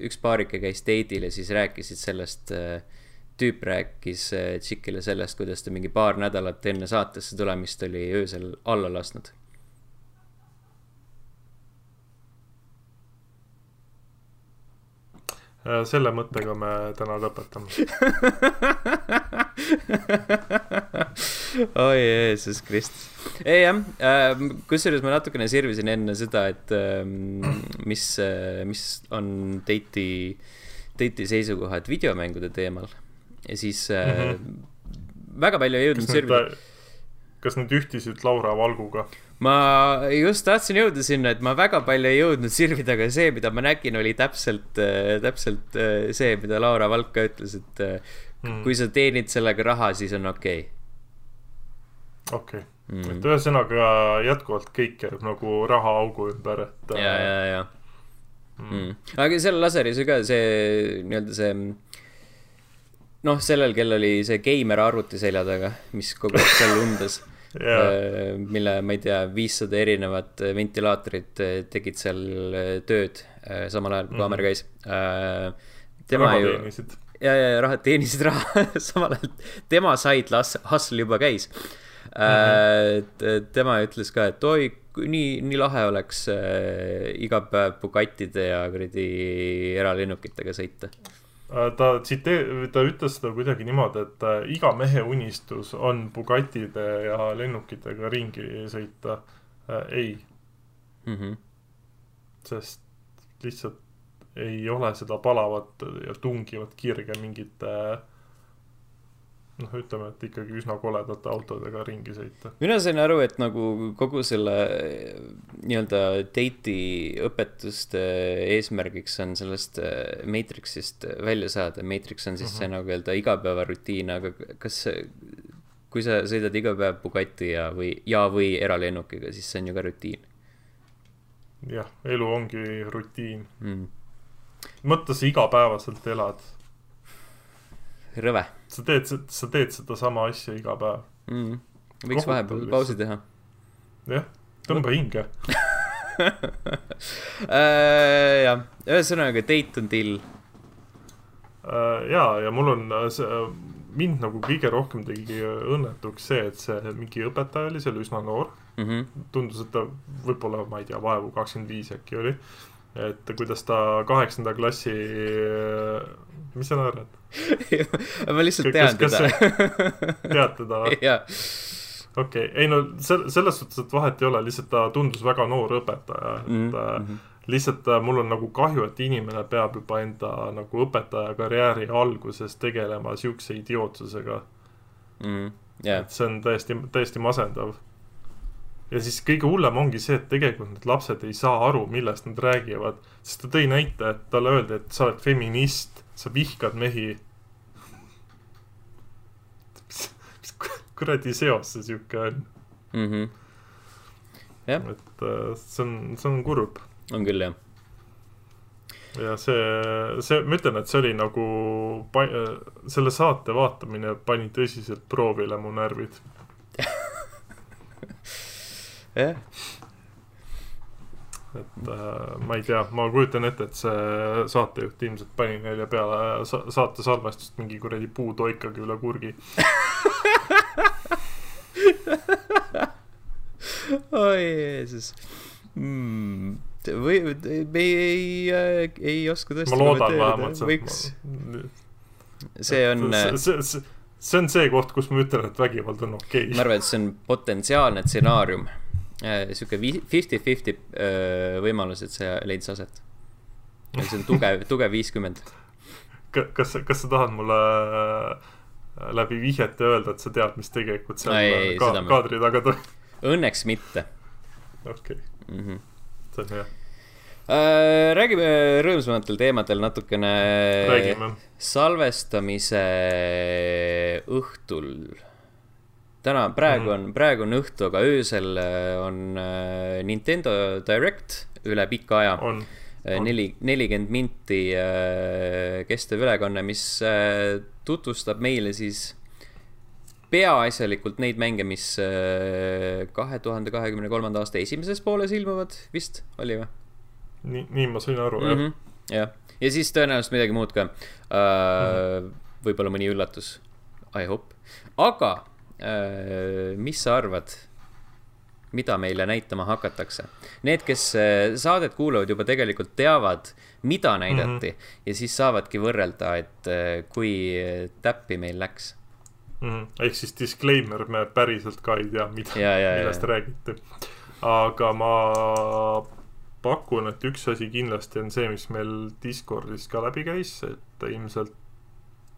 üks paarike käis date'il ja siis rääkisid sellest äh,, tüüp rääkis äh, tšikile sellest, kuidas ta mingi paar nädalat enne saatesse tulemist oli öösel alla lasknud selle mõttega me täna lõpetame oi Jeesus Kristus. ei jah äh,, kusjuures ma natukene sirvisin enne seda, et äh, mis äh,, mis on date'i, date'i seisukohad videomängude teemal. ja siis äh, mm -hmm. väga palju ei jõudnud sirvida. kas need ühtisid Laura Valguga? Ma just tahtsin jõuda sinna, et ma väga palju ei jõudnud sirvida, aga see, mida ma nägin, oli täpselt, äh, täpselt äh, see, mida Laura Valk ka ütles, et mm. kui sa teenid sellega raha, siis on okei okay.. okei okay. mm., et ühesõnaga jätkuvalt kõik käib nagu rahaaugu ümber, et. ja, ja, ja mm.. Mm. aga seal laseris ju ka see nii-öelda see noh, sellel, kellel oli see geimer arvuti selja taga, mis kogu aeg seal undas yeah. mille, ma ei tea, viissada erinevat ventilaatorit äh, tegid seal äh, tööd äh, samal ajal, kui kaamera käis. tema raha ju, ja, ja, ja raha, teenisid raha samal ajal, tema side hustle juba käis mm. -hmm. tema ütles ka, et oi, nii, nii lahe oleks äh, iga päev Bugatide ja kuradi eralennukitega sõita äh, ta tsitee-, ta ütles seda kuidagi niimoodi, et äh, iga mehe unistus on Bugatide ja lennukitega ringi sõita äh,. ei mm. -hmm. sest lihtsalt ei ole seda palavat ja tungivat kirge mingite äh, noh, ütleme, et ikkagi üsna koledate autodega ringi sõita. mina sain aru, et nagu kogu selle nii-öelda date'i õpetuste eesmärgiks on sellest äh, Matrixist välja saada. Matrix on siis uh -huh. see mhm. nagu öelda igapäevarutiin, aga kas, kui sa sõidad iga päev Bugatti ja, või, ja, või eralennukiga, siis see on ju ka rutiin. jah, elu ongi rutiin mm.. mõtle, sa igapäevaselt elad rõve. Sa teed, sa teed sedasama asja iga päev mm.. võiks vahepeal pausi teha. jah, tõmba hinge äh, jah, ühesõnaga date on till. Äh, ja, ja mul on äh, see, mind nagu kõige rohkem tegi õnnetuks see, et see mingi õpetaja oli seal üsna noor mm. -hmm. tundus, et ta võib-olla, ma ei tea, vaevu kakskümmend viis äkki oli. Et kuidas ta kaheksanda klassi, mis sa naerad? ma lihtsalt tean teda. tead teda või? okei okay., ei no sel-, selles suhtes, et vahet ei ole, lihtsalt ta tundus väga noor õpetaja, et mm -hmm. lihtsalt äh, mul on nagu kahju, et inimene peab juba enda nagu õpetaja karjääri alguses tegelema siukse idiootsusega mm. -hmm. Yeah. et see on täiesti, täiesti masendav. Ja siis kõige hullem ongi see, et tegelikult need lapsed ei saa aru, millest nad räägivad, sest ta tõi näite, et talle öeldi, et sa oled feminist sa vihkad mehi. mis, mis kuradi seos see sihuke on mm? -hmm. jah. et äh, see on, see on kurb. on küll, jah. ja see, see, ma ütlen, et see oli nagu, selle saate vaatamine pani tõsiselt proovile mu närvid jah et äh, ma ei tea, ma kujutan ette, et see saatejuht ilmselt pani neile peale sa saate salvestust mingi kuradi puutoikaga üle kurgi oi Jeesus mm või me ei, ei, ei oska tõesti. ma loodan vähemalt. võiks. see on. see, see, see on see koht, kus ma ütlen, et vägivald on okei okay.. ma arvan, et see on potentsiaalne stsenaarium Äh, sihuke fifty-fifty äh, võimalus, et see leidis aset. see on tugev, tugev viiskümmend. kas, kas sa tahad mulle äh, läbi vihjete öelda, et sa tead, mis tegelikult seal ei, ka, kaadri taga toimub? Õnneks mitte. okei okay. mm, -hmm. see on hea äh,. räägime rõõmsamatel teemadel natukene. räägime. salvestamise õhtul täna, praegu mm. on, praegu on õhtu, aga öösel äh, on äh, Nintendo Direct üle pika aja. Äh, neli, nelikümmend minti kestev ülekanne, mis tutvustab meile siis peaasjalikult neid mänge, mis kahe tuhande kahekümne kolmanda aasta esimeses pooles ilmuvad, vist oli või? nii, nii ma sain aru mm, -hmm. jah. jah, ja siis tõenäoliselt midagi muud ka uh,. Mm -hmm. võib-olla mõni üllatus, I hope, aga mis sa arvad, mida meile näitama hakatakse? Need, kes äh, saadet kuulavad, juba tegelikult teavad, mida näidati mm -hmm. ja siis saavadki võrrelda, et äh, kui täppi meil läks mm. -hmm. ehk siis disclaimer, me päriselt ka ei tea, mida, millest räägiti. aga ma pakun, et üks asi kindlasti on see, mis meil Discordis ka läbi käis, et ilmselt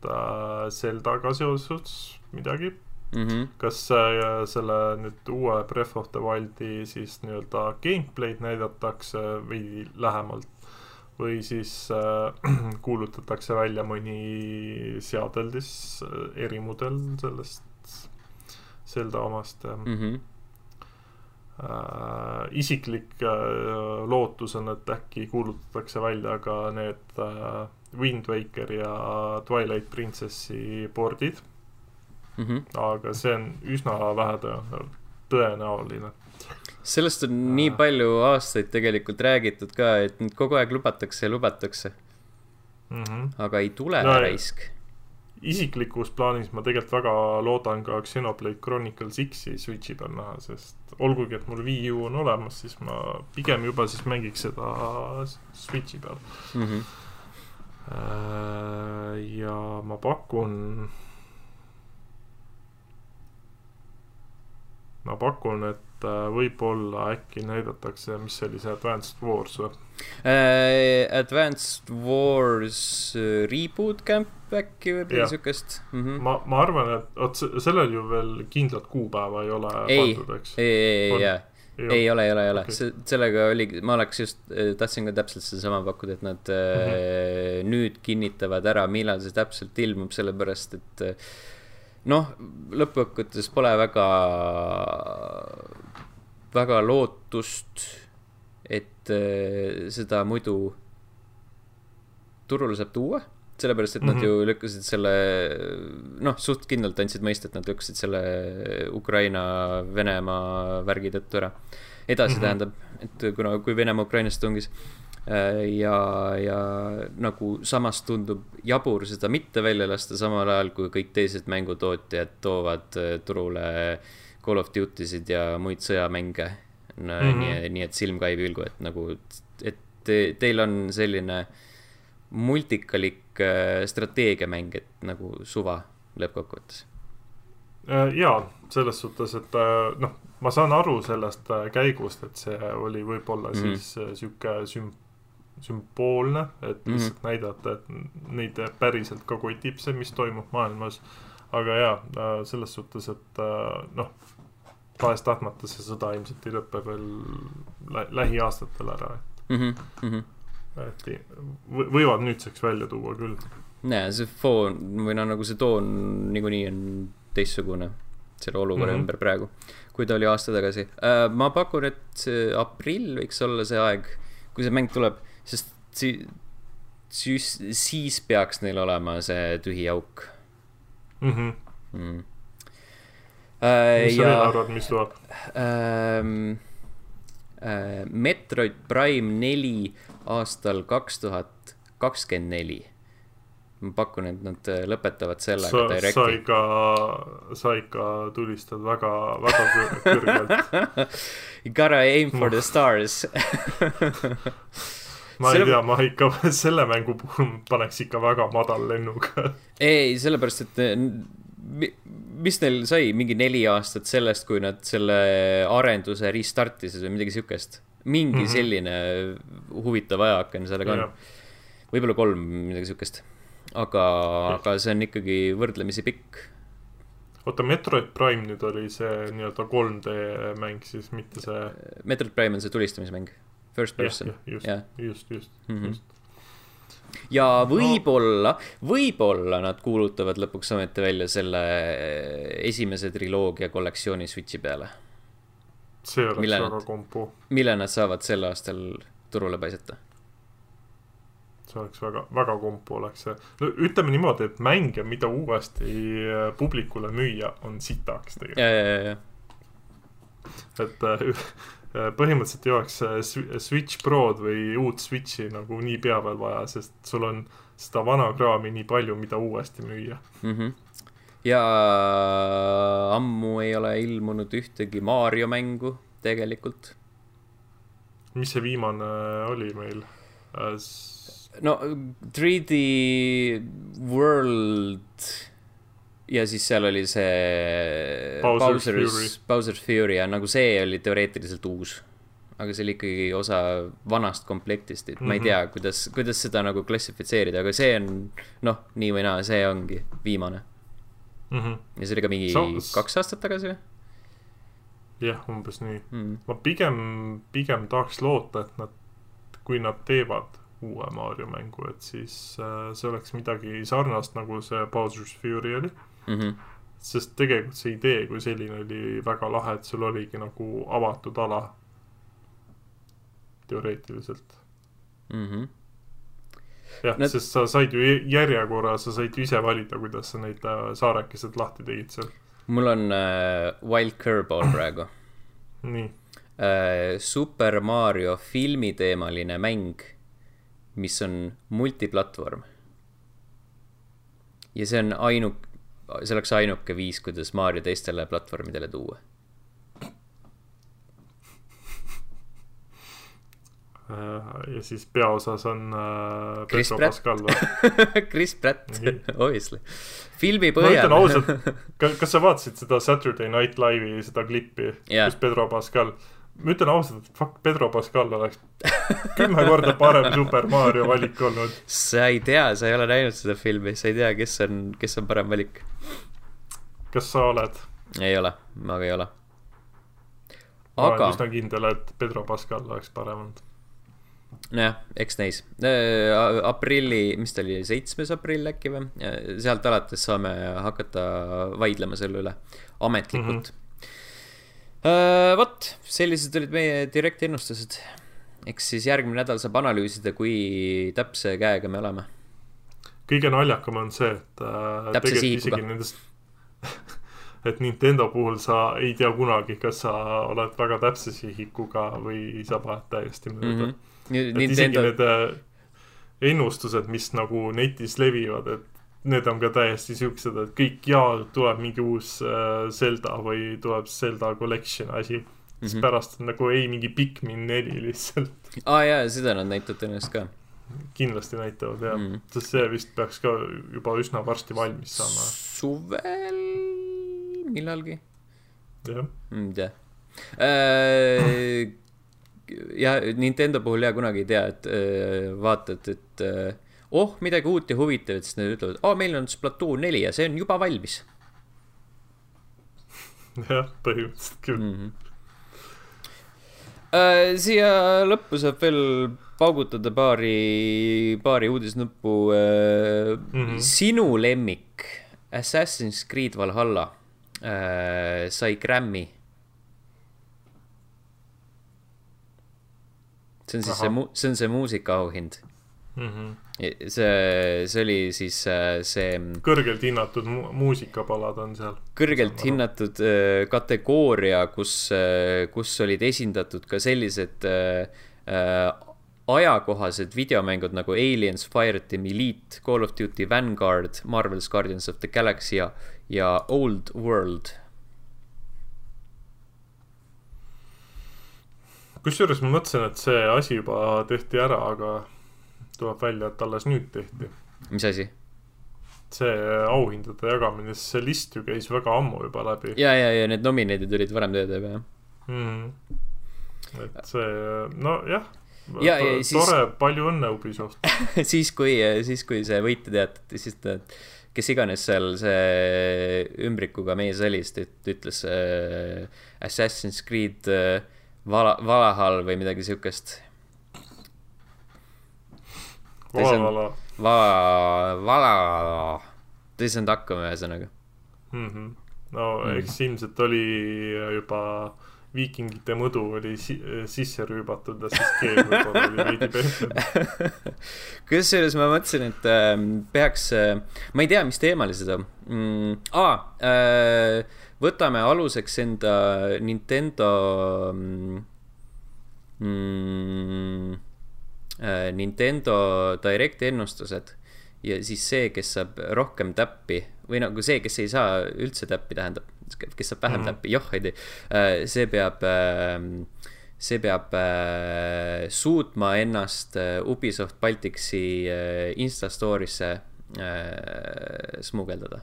äh, Zeldaga seoses midagi mm. -hmm. kas äh, selle nüüd uue Breath of the Wildi siis nii-öelda gameplay'd näidatakse veidi lähemalt või siis äh, kuulutatakse välja mõni seadeldis äh, erimudel sellest Zelda omast mm. -hmm. Äh, isiklik äh, lootus on, et äkki kuulutatakse välja ka need äh, Wind Waker ja Twilight Princessi board'id mm. -hmm. aga see on üsna vähe tõenäoline. sellest on äh. nii palju aastaid tegelikult räägitud ka, et nüüd kogu aeg lubatakse ja lubatakse mm. -hmm. aga ei tule no, raisk. isiklikus plaanis ma tegelikult väga loodan ka Xenoblade Chronicles X-i Switchi peal näha, sest olgugi, et mul Wii U on olemas, siis ma pigem juba siis mängiks seda Switchi peal mm. -hmm. ja ma pakun ma pakun, et äh, võib-olla äkki näidatakse, mis see oli, see Advanced Wars või uh,? Advanced Wars uh, Reboot Camp äkki või midagi siukest mm. -hmm. ma, ma arvan, et vot sellel ju veel kindlat kuupäeva ei ole ei, pandud, eks? ei, ei, ei, jaa ei, ei ole, ei ole, ei ole okay., sellega oli, ma oleks just, tahtsin ka täpselt sedasama pakkuda, et nad mm -hmm. nüüd kinnitavad ära, millal see täpselt ilmub, sellepärast et äh, noh, lõppkokkuvõttes pole väga, väga lootust, et äh, seda muidu turule saab tuua sellepärast, et mm -hmm. nad mhm. ju lükkasid selle, noh, suht kindlalt andsid mõista, et nad lükkasid selle Ukraina-Venemaa värgi tõttu ära. edasi mm -hmm. tähendab, et kuna, kui Venemaa Ukrainasse tungis ja, ja nagu samas tundub jabur seda mitte välja lasta, samal ajal kui kõik teised mängutootjad toovad äh, turule Call of Duty sid ja muid sõjamänge no,. Mm -hmm. nii, nii et silm ka ei pilgu, et nagu, et te, teil on selline multikalik äh, strateegiamäng, et nagu suva lõppkokkuvõttes. jaa, selles suhtes, et noh, ma saan aru sellest käigust, et see oli võib-olla mm -hmm. siis sihuke sümp-, sümboolne, et lihtsalt mm -hmm. näidata, et neid päriselt ka kotib see, mis toimub maailmas. aga jaa, äh, selles suhtes, et äh, noh, tahes-tahtmata see sõda ilmselt ei lõpe veel lä lähiaastatel ära, et mm. -hmm. et võivad nüüdseks välja tuua küll. nojah, see foon või noh, nagu see toon niikuinii on teistsugune selle olukorra mm -hmm. ümber praegu, kui ta oli aasta tagasi uh,. ma pakun, et aprill võiks olla see aeg, kui see mäng tuleb sest si-, siis, siis peaks neil olema see tühi auk mm. -hmm. Mm. Äh, mis sa veel arvad, mis tuleb ähm,? Äh, Metroid Prime neli aastal kaks tuhat kakskümmend neli ma pakun, et nad äh, lõpetavad sellega sa, direkti. sa ikka, sa ikka tulistad väga, väga kõrgelt You gotta aim for the stars ma selle... ei tea, ma ikka selle mängu puhul paneks ikka väga madal lennuga. ei, sellepärast, et eh, mis neil sai, mingi neli aastat sellest, kui nad selle arenduse restart isid või midagi siukest. mingi mm -hmm. selline huvitav ajaaken sellega on. võib-olla kolm, midagi siukest. aga, aga see on ikkagi võrdlemisi pikk oota, Metroid Prime nüüd oli see nii-öelda 3D mäng siis, mitte see. Metroid Prime on see tulistamismäng first person. just, just, just, -hmm. just ja võib-olla võib-olla nad kuulutavad lõpuks ometi välja selle esimese triloogia kollektsiooni Switchi peale. see oleks mille väga kompu. mille nad saavad sel aastal turule paisata. see oleks väga, väga kompu oleks see. no ütleme niimoodi, et mänge, mida uuesti publikule müüa, on sitaks tegelikult. et äh, Äh, põhimõtteliselt ei oleks äh, Switch Prod või uut Switchi nagu niipea veel vaja, sest sul on seda vana kraami nii palju, mida uuesti müüa mm. -hmm. ja ammu ei ole ilmunud ühtegi Mario mängu tegelikult. mis see viimane oli meil äh,? no 3D World ja siis seal oli see Bowser's, Bowser's, Bowser's Fury ja nagu see oli teoreetiliselt uus. aga see oli ikkagi osa vanast komplektist, et mm -hmm. ma ei mhm. tea, kuidas, kuidas seda nagu klassifitseerida, aga see on noh, nii või naa, see ongi viimane mm. -hmm. ja see oli ka mingi so, kaks aastat tagasi või? jah, umbes nii mm.. ma pigem, pigem tahaks loota, et nad, kui nad teevad uue Mario mängu, et siis äh, see oleks midagi sarnast, nagu see Bowser's Fury oli mm. -hmm. sest tegelikult see idee kui selline oli väga lahe, et sul oligi nagu avatud ala. teoreetiliselt mm. -hmm. jah Need..., sest sa said ju järjekorra, sa said ju ise valida, kuidas sa neid äh, saarekesed lahti tegid seal. mul on äh, Wild Curveball praegu nii äh,. Super Mario filmiteemaline mäng, mis on multiplatvorm ja see on ainuk-, see oleks ainuke viis, kuidas Mario teistele platvormidele tuua ja siis peaosas on äh, Pedro Pascal või Chris Pratt, obviously. filmi põhjal. ma ütlen ausalt, kas sa vaatasid seda Saturday Night Live'i, seda klippi yeah., kus Pedro Pascal ma ütlen ausalt, et fuck, Pedro Pascal oleks kümme korda parem Super Mario valik olnud. sa ei tea, sa ei ole näinud seda filmi, sa ei tea, kes on, kes on parem valik. kas sa oled? ei ole, ma ka ei ole. ma aga... olen üsna kindel, et Pedro Pascal oleks parem olnud nojah, eks näis äh,. aprilli, mis ta oli, seitsmes aprill äkki või? sealt alates saame hakata vaidlema selle üle ametlikult mm. -hmm. Äh, vot, sellised olid meie direkt ennustused. eks siis järgmine nädal saab analüüsida, kui täpse käega me oleme. kõige naljakam on see, et äh, tegelikult isegi nendest et Nintendo puhul sa ei tea kunagi, kas sa oled väga täpse sihikuga või sa paned täiesti mööda mm. -hmm et Nintendo... isegi need äh, ennustused, mis nagu netis levivad, et need on ka täiesti siuksed, et kõik jaa, tuleb mingi uus äh, Zelda või tuleb Zelda Collection asi mm. -hmm. siis mhm. pärast on nagu ei, mingi Pikmin neli lihtsalt. aa ah, jaa, seda nad näitavad tõenäoliselt ka. kindlasti näitavad jah mm, -hmm. sest see vist peaks ka juba üsna varsti valmis saama. suvel millalgi. jah mm,. jah äh, ja Nintendo puhul ja kunagi ei tea, et äh, vaatad, et äh, oh, midagi uut ja huvitavat, siis nad ütlevad, aa, meil on Splatoon neli ja see on juba valmis. jah, põhimõtteliselt küll mm. -hmm. Äh, siia lõppu saab veel paugutada paari, paari uudisnuppu äh, mm. -hmm. sinu lemmik Assassin's Creed Valhalla äh, sai Grammy see on siis Aha. see see on see muusikaauhind mm. -hmm. see, see oli siis äh, see. kõrgelt hinnatud mu muusikapalad on seal. kõrgelt hinnatud äh, kategooria, kus äh,, kus olid esindatud ka sellised äh, äh, ajakohased videomängud nagu Aliens, Fireteam Elite, Call of Duty Vanguard, Marvel's Guardians of the Galaxy ja, ja Old World kusjuures ma mõtlesin, et see asi juba tehti ära, aga tuleb välja, et alles nüüd tehti. mis asi? see auhindade jagamine, sest see list ju käis väga ammu juba läbi. ja, ja, ja need nominated olid varem tööd juba, jah mm.. et see, nojah ja, ja siis... tore, palju õnne, Ubisoft siis, kui, siis kui see võitu teatati, siis ta, kes iganes seal see ümbrikuga mees oli, siis ta ütles äh, Assassin's Creed äh, Vala, Valahall või midagi siukest. Vala, Vala, Vala, ta ei saanud hakkama, ühesõnaga mm. -hmm. no mm. eks ilmselt oli juba viikingite mõdu oli si sisse rüübatud ja siis keel võib-olla oli veidi pehmem. kusjuures ma mõtlesin, et äh, peaks äh,, ma ei tea, mis teemal seda mm,. aa äh,, võtame aluseks enda Nintendo mm, äh, Nintendo Direct ennustused ja siis see, kes saab rohkem täppi või nagu see, kes ei saa üldse täppi, tähendab, kes saab vähem mm -hmm. täppi, joh ei tee, äh, see peab äh, see peab äh, suutma ennast äh, Ubisoft Balticsi äh, Insta story'sse äh, smugeldada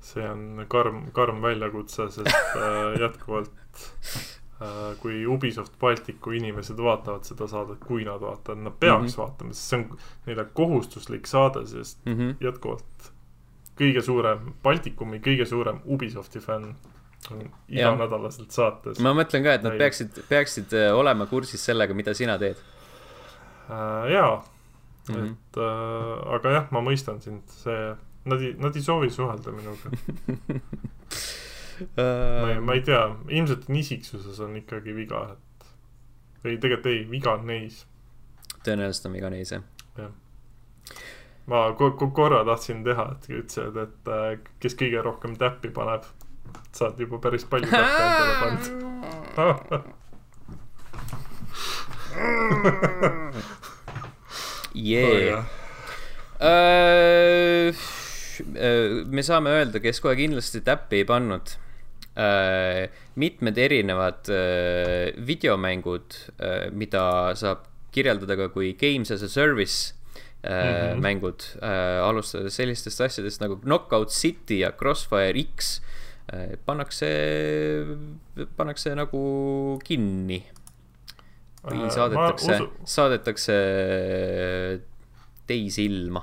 see on karm, karm väljakutse, sest äh, jätkuvalt äh, kui Ubisoft Balticu inimesed vaatavad seda saadet, kui nad vaatavad, nad peaks mm -hmm. vaatama, sest see on neile kohustuslik saade, sest mm -hmm. jätkuvalt kõige suurem, Baltikumi kõige suurem Ubisofti fänn on iganädalaselt saates. ma mõtlen ka, et nad peaksid, peaksid äh, olema kursis sellega, mida sina teed äh,. jaa mm, -hmm. et äh, aga jah, ma mõistan sind, see Nad ei, nad ei soovi suhelda minuga ma ei, ma ei tea, ilmselt on isiksuses on ikkagi viga, et või tegelikult ei, viga on neis. tõenäoliselt on viga neis, jah. jah. ma ko-, ko-, korra tahtsin teha, et ütlesid, et äh, kes kõige rohkem täppi paneb, saad juba päris palju täppe endale pannud yeah. oh,. Uh, me saame öelda, kes kohe kindlasti täppi ei pannud. Mitmed erinevad uh, videomängud uh,, mida saab kirjeldada ka kui games as a service mm -hmm. mängud alustades sellistest asjadest nagu Knockout City ja Crossfire X pannakse, pannakse nagu kinni või saadetakse, saadetakse teisi ilma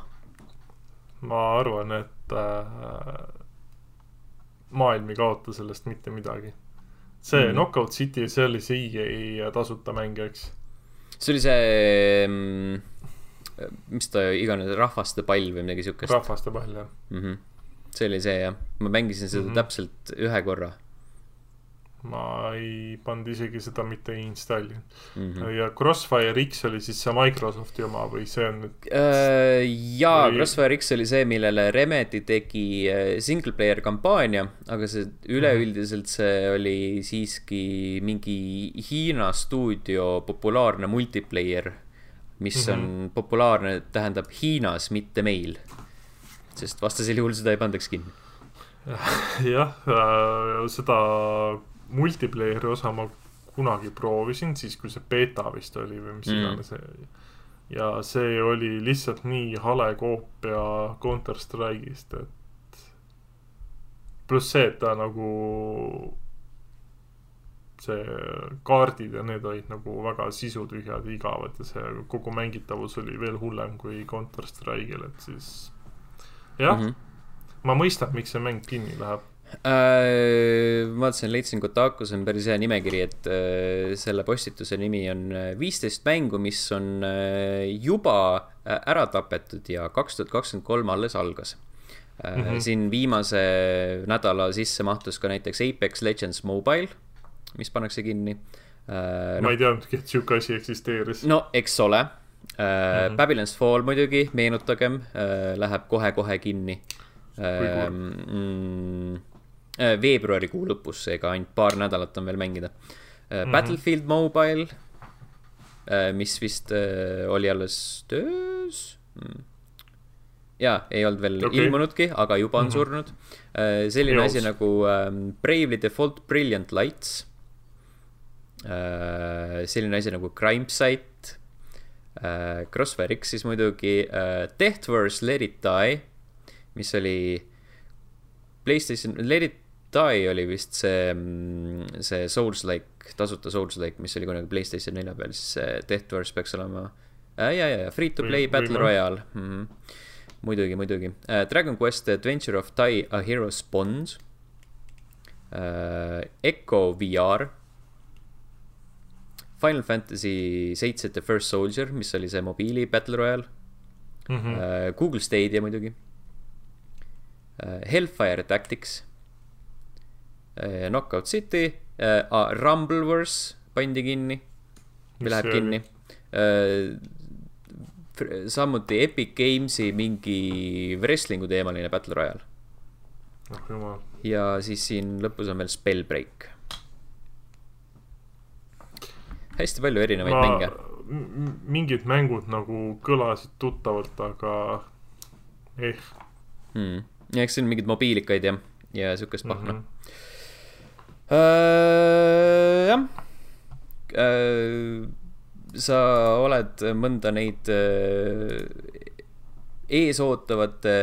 ma arvan, et äh, maailm ei kaota sellest mitte midagi. see mm. Knockout City, see oli see EA tasuta mäng, eks? see oli see mm,, mis ta iganes, rahvaste pall või midagi siukest. rahvaste pall, jah mm. -hmm. see oli see, jah. ma mängisin seda mm -hmm. täpselt ühe korra ma ei pannud isegi seda mitte installinud mm. -hmm. ja Crossfire X oli siis see Microsofti oma või see on nüüd äh,? jaa või..., Crossfire X oli see, millele Remedy tegi äh, single player kampaania, aga see üleüldiselt see oli siiski mingi Hiina stuudio populaarne multiplayer, mis mm -hmm. on populaarne, tähendab Hiinas, mitte meil. sest vastasel juhul seda ei pandaks kinni jah äh,, seda multiplayer'i osa ma kunagi proovisin, siis kui see beeta vist oli või mis mm. iganes see ja see oli lihtsalt nii hale koopia Counter Strike'ist, et pluss see, et ta nagu see kaardid ja need olid nagu väga sisutühjad ja igavad ja see kogu mängitavus oli veel hullem kui Counter Strike'il, et siis jah mm, -hmm. ma mõistan, miks see mäng kinni läheb äh,. vaatasin, leidsin Kotakus on päris hea nimekiri, et äh, selle postituse nimi on äh, viisteist mängu, mis on äh, juba äh, ära tapetud ja kaks tuhat kakskümmend kolm alles algas. Mm -hmm. siin viimase nädala sisse mahtus ka näiteks Apex Legends Mobile, mis pannakse kinni äh,. No, ma ei teadnudki, et sihuke asi eksisteeris. no eks ole äh,. Mm -hmm. Babylon's Fall muidugi, meenutagem äh,, läheb kohe-kohe kinni. Mm, veebruarikuu lõpus, seega ainult paar nädalat on veel mängida mm. -hmm. Battlefield Mobile, äh, mis vist oli alles töös mm.. jaa, ei olnud veel okay. ilmunudki, aga juba on mm -hmm. surnud. selline Eos. asi nagu um, Bravely Default Brilliant Lights. selline asi nagu Crime Site. Crossfire X siis muidugi, Deathverse Let It Die, mis oli Playstation, Let It Die oli vist see, mm, see Souls-like, tasuta Souls-like, mis oli kunagi Playstation nelja peal, siis see Deathverse peaks olema äh,. ja, ja, ja Free to play või, Battle või Royale mm. -hmm. muidugi, muidugi uh,. Dragon Quest Adventure of Tai A Hero Spawns uh,. Echo VR. Final Fantasy seitse The First Soldier, mis oli see mobiili Battle Royale mm. -hmm. Google Stadia muidugi uh,. Hellfire Tactics Äh, Knockout City äh,, ah, Rumbleverse pandi kinni või läheb kinni äh,. samuti Epic Games'i mingi wrestling'u teemaline Battle Royale oh,. ja siis siin lõpus on veel Spellbreak. hästi palju erinevaid Ma, mänge. mingid mängud nagu kõlasid tuttavalt, aga eh hmm.. ja eks siin mingid mobiilikaid ja, ja siukest pahna mm. -hmm jah. Äh, sa oled mõnda neid äh, eesootavate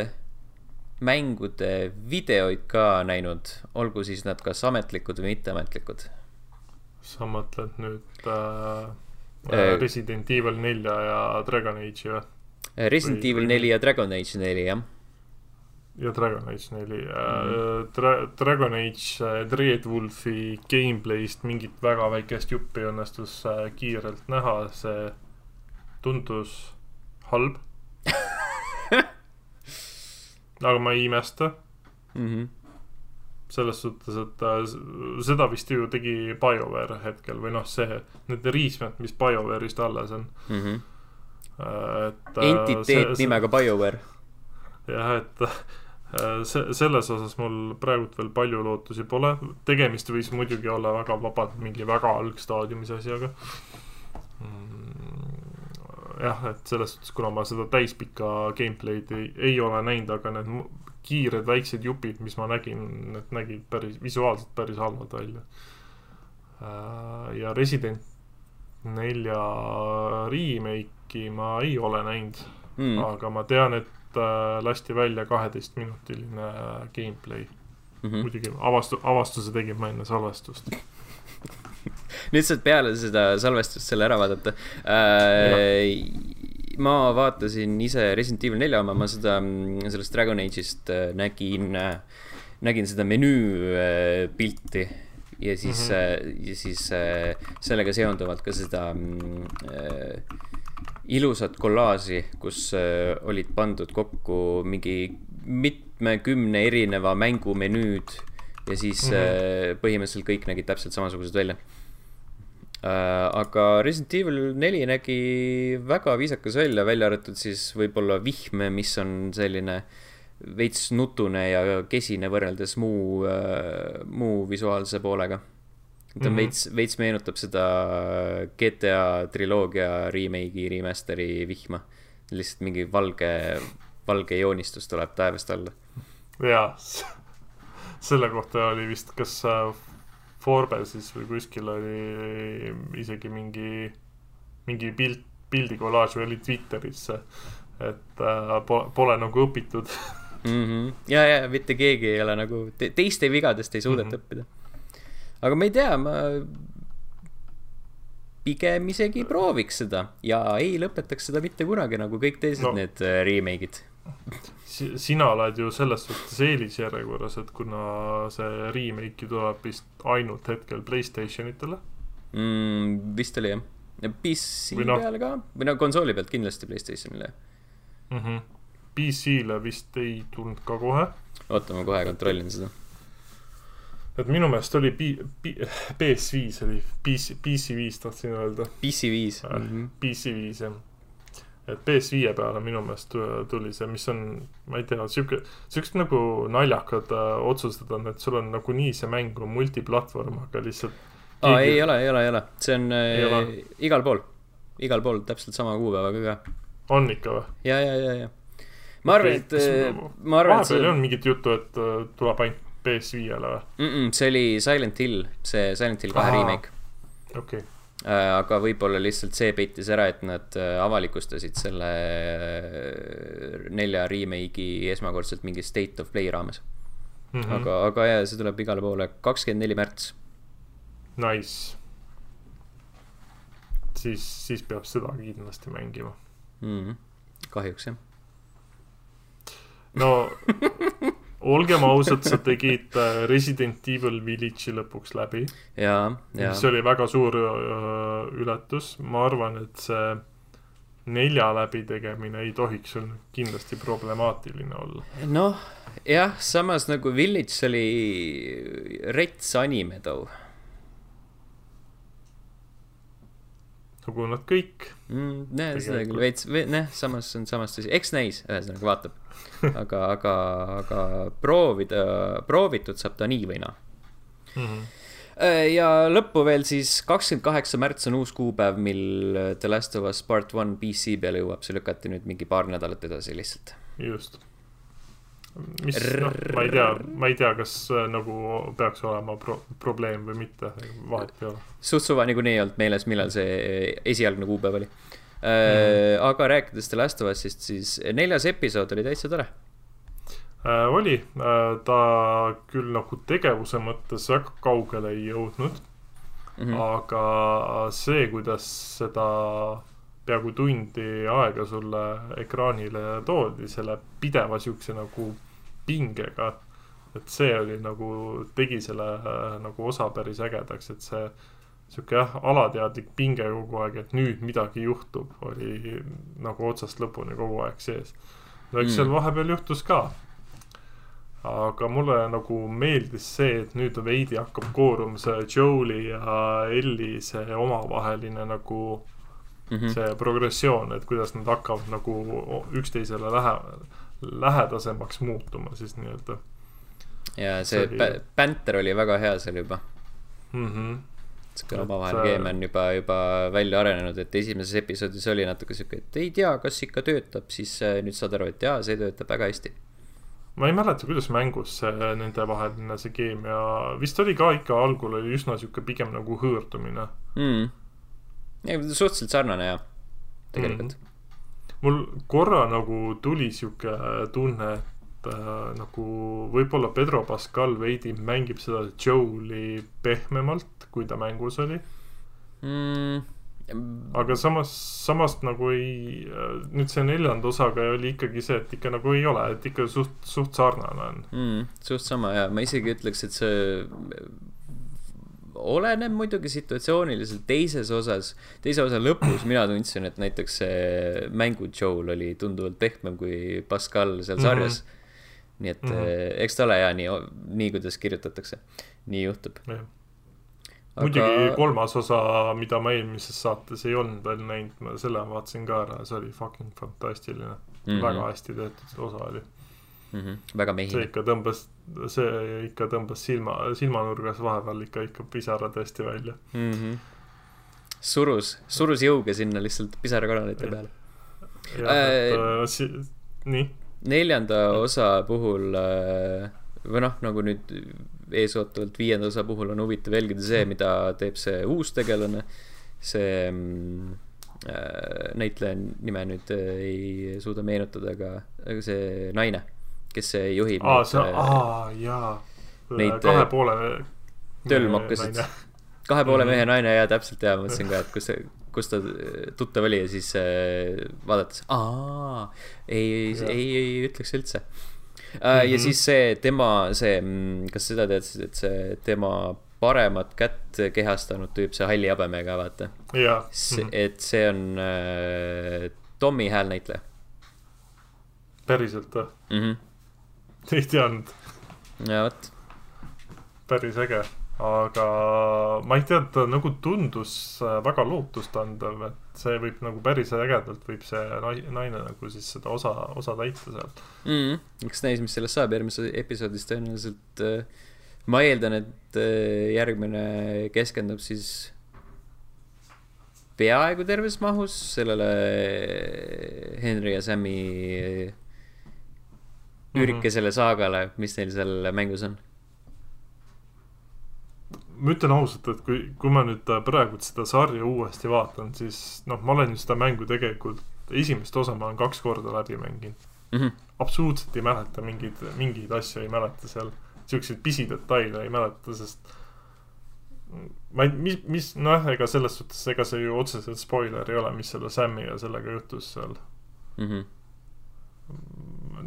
mängude videoid ka näinud, olgu siis nad kas ametlikud või mitteametlikud? sa mõtled nüüd äh, äh, Resident Evil nelja ja Dragon Age'i või? Resident Evil neli ja Dragon Age neli, jah ja Dragon Age neli mm. -hmm. Dra-, Dragon Age äh, Dreadwolfi gameplay'st mingit väga väikest juppi õnnestus äh, kiirelt näha, see tundus halb aga ma ei imesta mm. -hmm. selles suhtes, et seda vist ju tegi BioWare hetkel või noh, see, need riismed, mis BioWare'ist alles on mm. -hmm. et entiteet see, nimega BioWare jah, et see, selles osas mul praegult veel palju lootusi pole, tegemist võis muidugi olla väga vabalt mingi väga algstaadiumis asjaga. Mm, jah, et selles suhtes, kuna ma seda täispikka gameplay'd ei, ei ole näinud, aga need kiired väiksed jupid, mis ma nägin, need nägid päris, visuaalselt päris halvad välja. Äh, ja Resident nelja remake'i ma ei ole näinud mm., aga ma tean, et äh, lasti välja kaheteistminutiline gameplay mm. -hmm. muidugi avastu-, avastuse tegin ma enne salvestust nüüd saad peale seda salvestust selle ära vaadata äh,. ma vaatasin ise Resident Evil nelja oma, ma seda, sellest Dragon Age'ist äh, nägin, äh, nägin seda menüü äh, pilti ja siis mm, -hmm. ja siis sellega seonduvalt ka seda äh, ilusat kollaaži, kus äh, olid pandud kokku mingi mitmekümne erineva mängu menüüd ja siis mm -hmm. põhimõtteliselt kõik nägid täpselt samasugused välja Äh, aga Resident Evil neli nägi väga viisakas välja, välja arvatud siis võib-olla vihm, mis on selline veits nutune ja kesine võrreldes muu, muu visuaalse poolega. Ta mm -hmm. veits, veits meenutab seda GTA triloogia remake'i, remaster'i vihma. lihtsalt mingi valge, valge joonistus tuleb taevast alla. jaa, selle kohta oli vist kas äh, Forbesis või kuskil oli isegi mingi, mingi pilt, pildikolaaž või oli Twitteris see, et äh, pole, pole nagu õpitud mm. -hmm. ja, ja mitte keegi ei ole nagu te, teiste vigadest ei suudeta mm -hmm. õppida. Aga ma ei tea, ma pigem isegi prooviks seda ja ei lõpetaks seda mitte kunagi, nagu kõik teised no. need äh, remake'id sina oled ju selles suhtes eelisjärjekorras, et kuna see remake tuleb vist ainult hetkel Playstation itele mm,. vist oli jah, ja PC no, peale ka, või no konsooli pealt kindlasti Playstationile mm. -hmm. PC-le vist ei tulnud ka kohe. oota, ma kohe kontrollin seda. Et minu meelest oli P-, P-, PS5 oli PC, PC5 tahtsin öelda. PC5 mm. -hmm. PC5 jah et PS5 peale minu meelest tuli see, mis on, ma ei tea, sihuke, siuksed nagu naljakad äh, otsused on, et sul on nagunii see mäng on multiplatvorm, aga lihtsalt aa, ei ole, ei ole, ei ole, see on äh, igal pool, igal pool täpselt sama kuupäevaga ka. on ikka või? ja, ja, ja, ja. ma arvan, et, äh, ma arvan, et see. vahepeal ei olnud mingit juttu, et uh, tuleb ainult PS5-le või mm? -mm, see oli Silent Hill, see Silent Hill kahe remake. okei okay Äh, aga võib-olla lihtsalt see peitis ära, et nad äh, avalikustasid selle äh, nelja remake'i esmakordselt mingi State of Play raames mm. -hmm. aga, aga jaa, see tuleb igale poole, kakskümmend neli märts. Nice. siis, siis peab seda kindlasti mängima mm. -hmm. kahjuks jah. no olgem ausad, sa tegid äh, Resident Evil Village'i lõpuks läbi. jaa, jaa. mis oli väga suur uh, ületus, ma arvan, et see nelja läbitegemine ei tohiks sul kindlasti problemaatiline olla. noh, jah, samas nagu Village oli rets anime too nagu nad kõik mm,. näe, seda küll veits, noh, samas on samas tõsi, eks näis, ühesõnaga vaatab. aga, aga, aga proovida, proovitud saab ta nii või naa mm. -hmm ja lõppu veel siis kakskümmend kaheksa märts on uus kuupäev, mil The Last of Us Part One PC peale jõuab, see lükati nüüd mingi paar nädalat edasi lihtsalt. just mis, noh, ma ei tea, ma ei tea, kas äh, nagu peaks olema pro-, probleem või mitte, vahet ei ole. suht suva niikuinii ei olnud meeles, millal see esialgne kuupäev oli äh, mm.. aga rääkides The Last of Us'ist, siis neljas episood oli täitsa tore äh,. oli äh,, ta küll nagu tegevuse mõttes väga kaugele ei jõudnud mm. -hmm. aga see, kuidas seda peaaegu tundi aega sulle ekraanile toodi selle pideva siukse nagu pingega. et see oli nagu, tegi selle äh, nagu osa päris ägedaks, et see sihuke jah, alateadlik pinge kogu aeg, et nüüd midagi juhtub, oli nagu otsast lõpuni kogu aeg sees. no eks mm. seal vahepeal juhtus ka. aga mulle nagu meeldis see, et nüüd veidi hakkab kooruma see Joe'i ja Elli see omavaheline nagu mm -hmm. see progressioon, et kuidas nad hakkavad nagu üksteisele lähe-, lähedasemaks muutuma siis nii-öelda. ja see, see oli... Panther oli väga hea seal juba mm. -hmm. sihuke omavahel keemia on juba, juba välja arenenud, et esimeses episoodis oli natuke sihuke, et ei tea, kas ikka töötab, siis äh, nüüd saad aru, et jaa, see töötab väga hästi. ma ei mäleta, kuidas mängus see nendevaheline see keemia, vist oli ka ikka algul oli üsna sihuke pigem nagu hõõrdumine mm.. suhteliselt sarnane jah, tegelikult mm. Mul korra nagu tuli sihuke tunne, et äh, nagu võib-olla Pedro Pascal veidi mängib seda Joe'li pehmemalt, kui ta mängus oli mm.. aga samas, samas nagu ei, nüüd see neljanda osaga oli ikkagi see, et ikka nagu ei ole, et ikka suht, suht sarnane on mm,. suht sama ja ma isegi ütleks, et see oleneb muidugi situatsiooniliselt, teises osas, teise osa lõpus mina tundsin, et näiteks see mängu Joel oli tunduvalt pehmem kui Pascal seal sarjas mm. -hmm nii et mm -hmm. eks ta ole ja nii, nii kuidas kirjutatakse, nii juhtub. Aga... muidugi kolmas osa, mida ma eelmises saates ei olnud veel näinud, ma selle vaatasin ka ära, see oli fucking fantastiline mm. -hmm. väga hästi tehtud osa oli mm. -hmm. väga mehine. see ikka tõmbas, see ikka tõmbas silma, silmanurgas vahepeal ikka, ikka pisara tõesti välja mm. -hmm. surus, surus jõuga sinna lihtsalt pisarakanalite peale. et äh, si-, nii neljanda osa puhul äh, või noh, nagu nüüd eesootavalt viienda osa puhul on huvitav jälgida see, mida teeb see uus tegelane. see mm, äh, näitleja nime nüüd äh, ei suuda meenutada, aga, aga see naine, kes juhib. aa, see, aa jaa. Neid kahe poole. tölmokkasid. kahe poole mehe naine ja täpselt ja mõtlesin ka, et kus see kus ta tuttav oli ja siis äh, vaadates, aa, ei, ei, ei, ütleks üldse äh,. Ja mhm. siis see tema, see, mm, kas seda teadsid, et see tema paremat kätt kehastanud tüüp, see halli habemega, vaata. -hmm. et see on äh, Tommy häälnäitleja. päriselt või mm? -hmm. ei teadnud. ja vot. päris äge aga ma ei tea, ta nagu tundus äh, väga lootustandev, et see võib nagu päris ägedalt võib see naine nagu siis seda osa, osa täita sealt mm,. eks näis, mis sellest saab järgmises episoodis tõenäoliselt. Äh, ma eeldan, et äh, järgmine keskendub siis peaaegu terves mahus sellele Henry ja Sam'i mhm. üürikesele saagale, mis neil seal mängus on ma ütlen ausalt, et kui, kui ma nüüd praegu seda sarja uuesti vaatan, siis noh, ma olen seda mängu tegelikult, esimest osa ma olen kaks korda läbi mänginud mm. -hmm. absoluutselt ei mäleta mingeid, mingeid asju ei mäleta seal. Siukseid pisidetaile ei mäleta, sest ma ei, mis, mis, noh, ega selles suhtes, ega see ju otseselt spoiler ei ole, mis selle Sam'i ja sellega juhtus seal mm. -hmm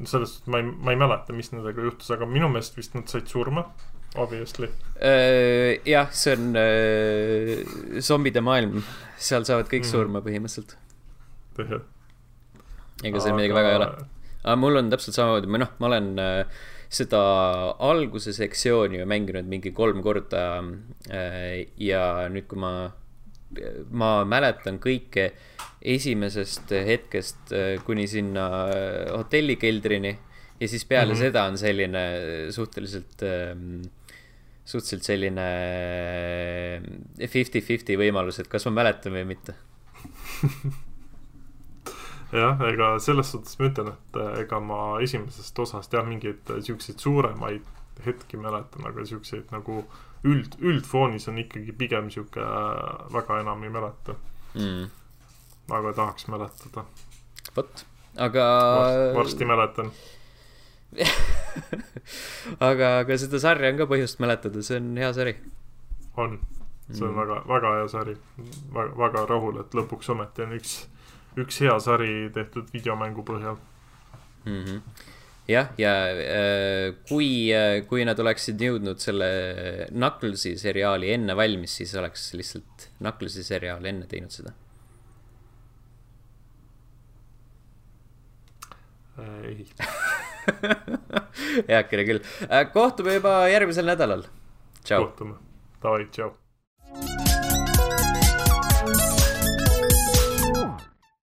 selles suhtes ma ei, ma ei mäleta, mis nendega juhtus, aga minu meelest vist nad said surma obviously uh,. jah, see on uh, zombide maailm, seal saavad kõik mm. surma põhimõtteliselt. ega seal midagi väga ei ole. aga mul on täpselt samamoodi, või noh, ma olen uh, seda alguse sektsiooni ju mänginud mingi kolm korda uh,. ja nüüd, kui ma, ma mäletan kõike esimesest hetkest uh, kuni sinna hotellikeldrini. Ja siis peale mm -hmm. seda on selline suhteliselt äh, suhteliselt selline eh, fifty-fifty võimalus, et kas ma mäletan või mitte. Jah, ega selles suhtes ma ütlen, et eh, ega ma esimesest osast jah, mingeid siukseid suuremaid hetki mäletan, aga siukseid nagu üld, üldfoonis on ikkagi pigem sihuke eh, väga enam ei mäleta. Mm.. Aga tahaks mäletada. vot, aga Varst,. varsti mäletan aga, aga seda sarja on ka põhjust mäletada, see on hea sari. on, see on mm. väga, väga hea sari. väga, väga rahul, et lõpuks ometi on üks, üks hea sari tehtud videomängu põhjal mm. -hmm jah, ja äh, kui, äh, kui nad oleksid jõudnud selle Knucklesi seriaali enne valmis, siis oleks lihtsalt Knucklesi seriaal enne teinud seda. Ei heakene küll. Kohtume juba järgmisel nädalal. kohtume, davai, tšau.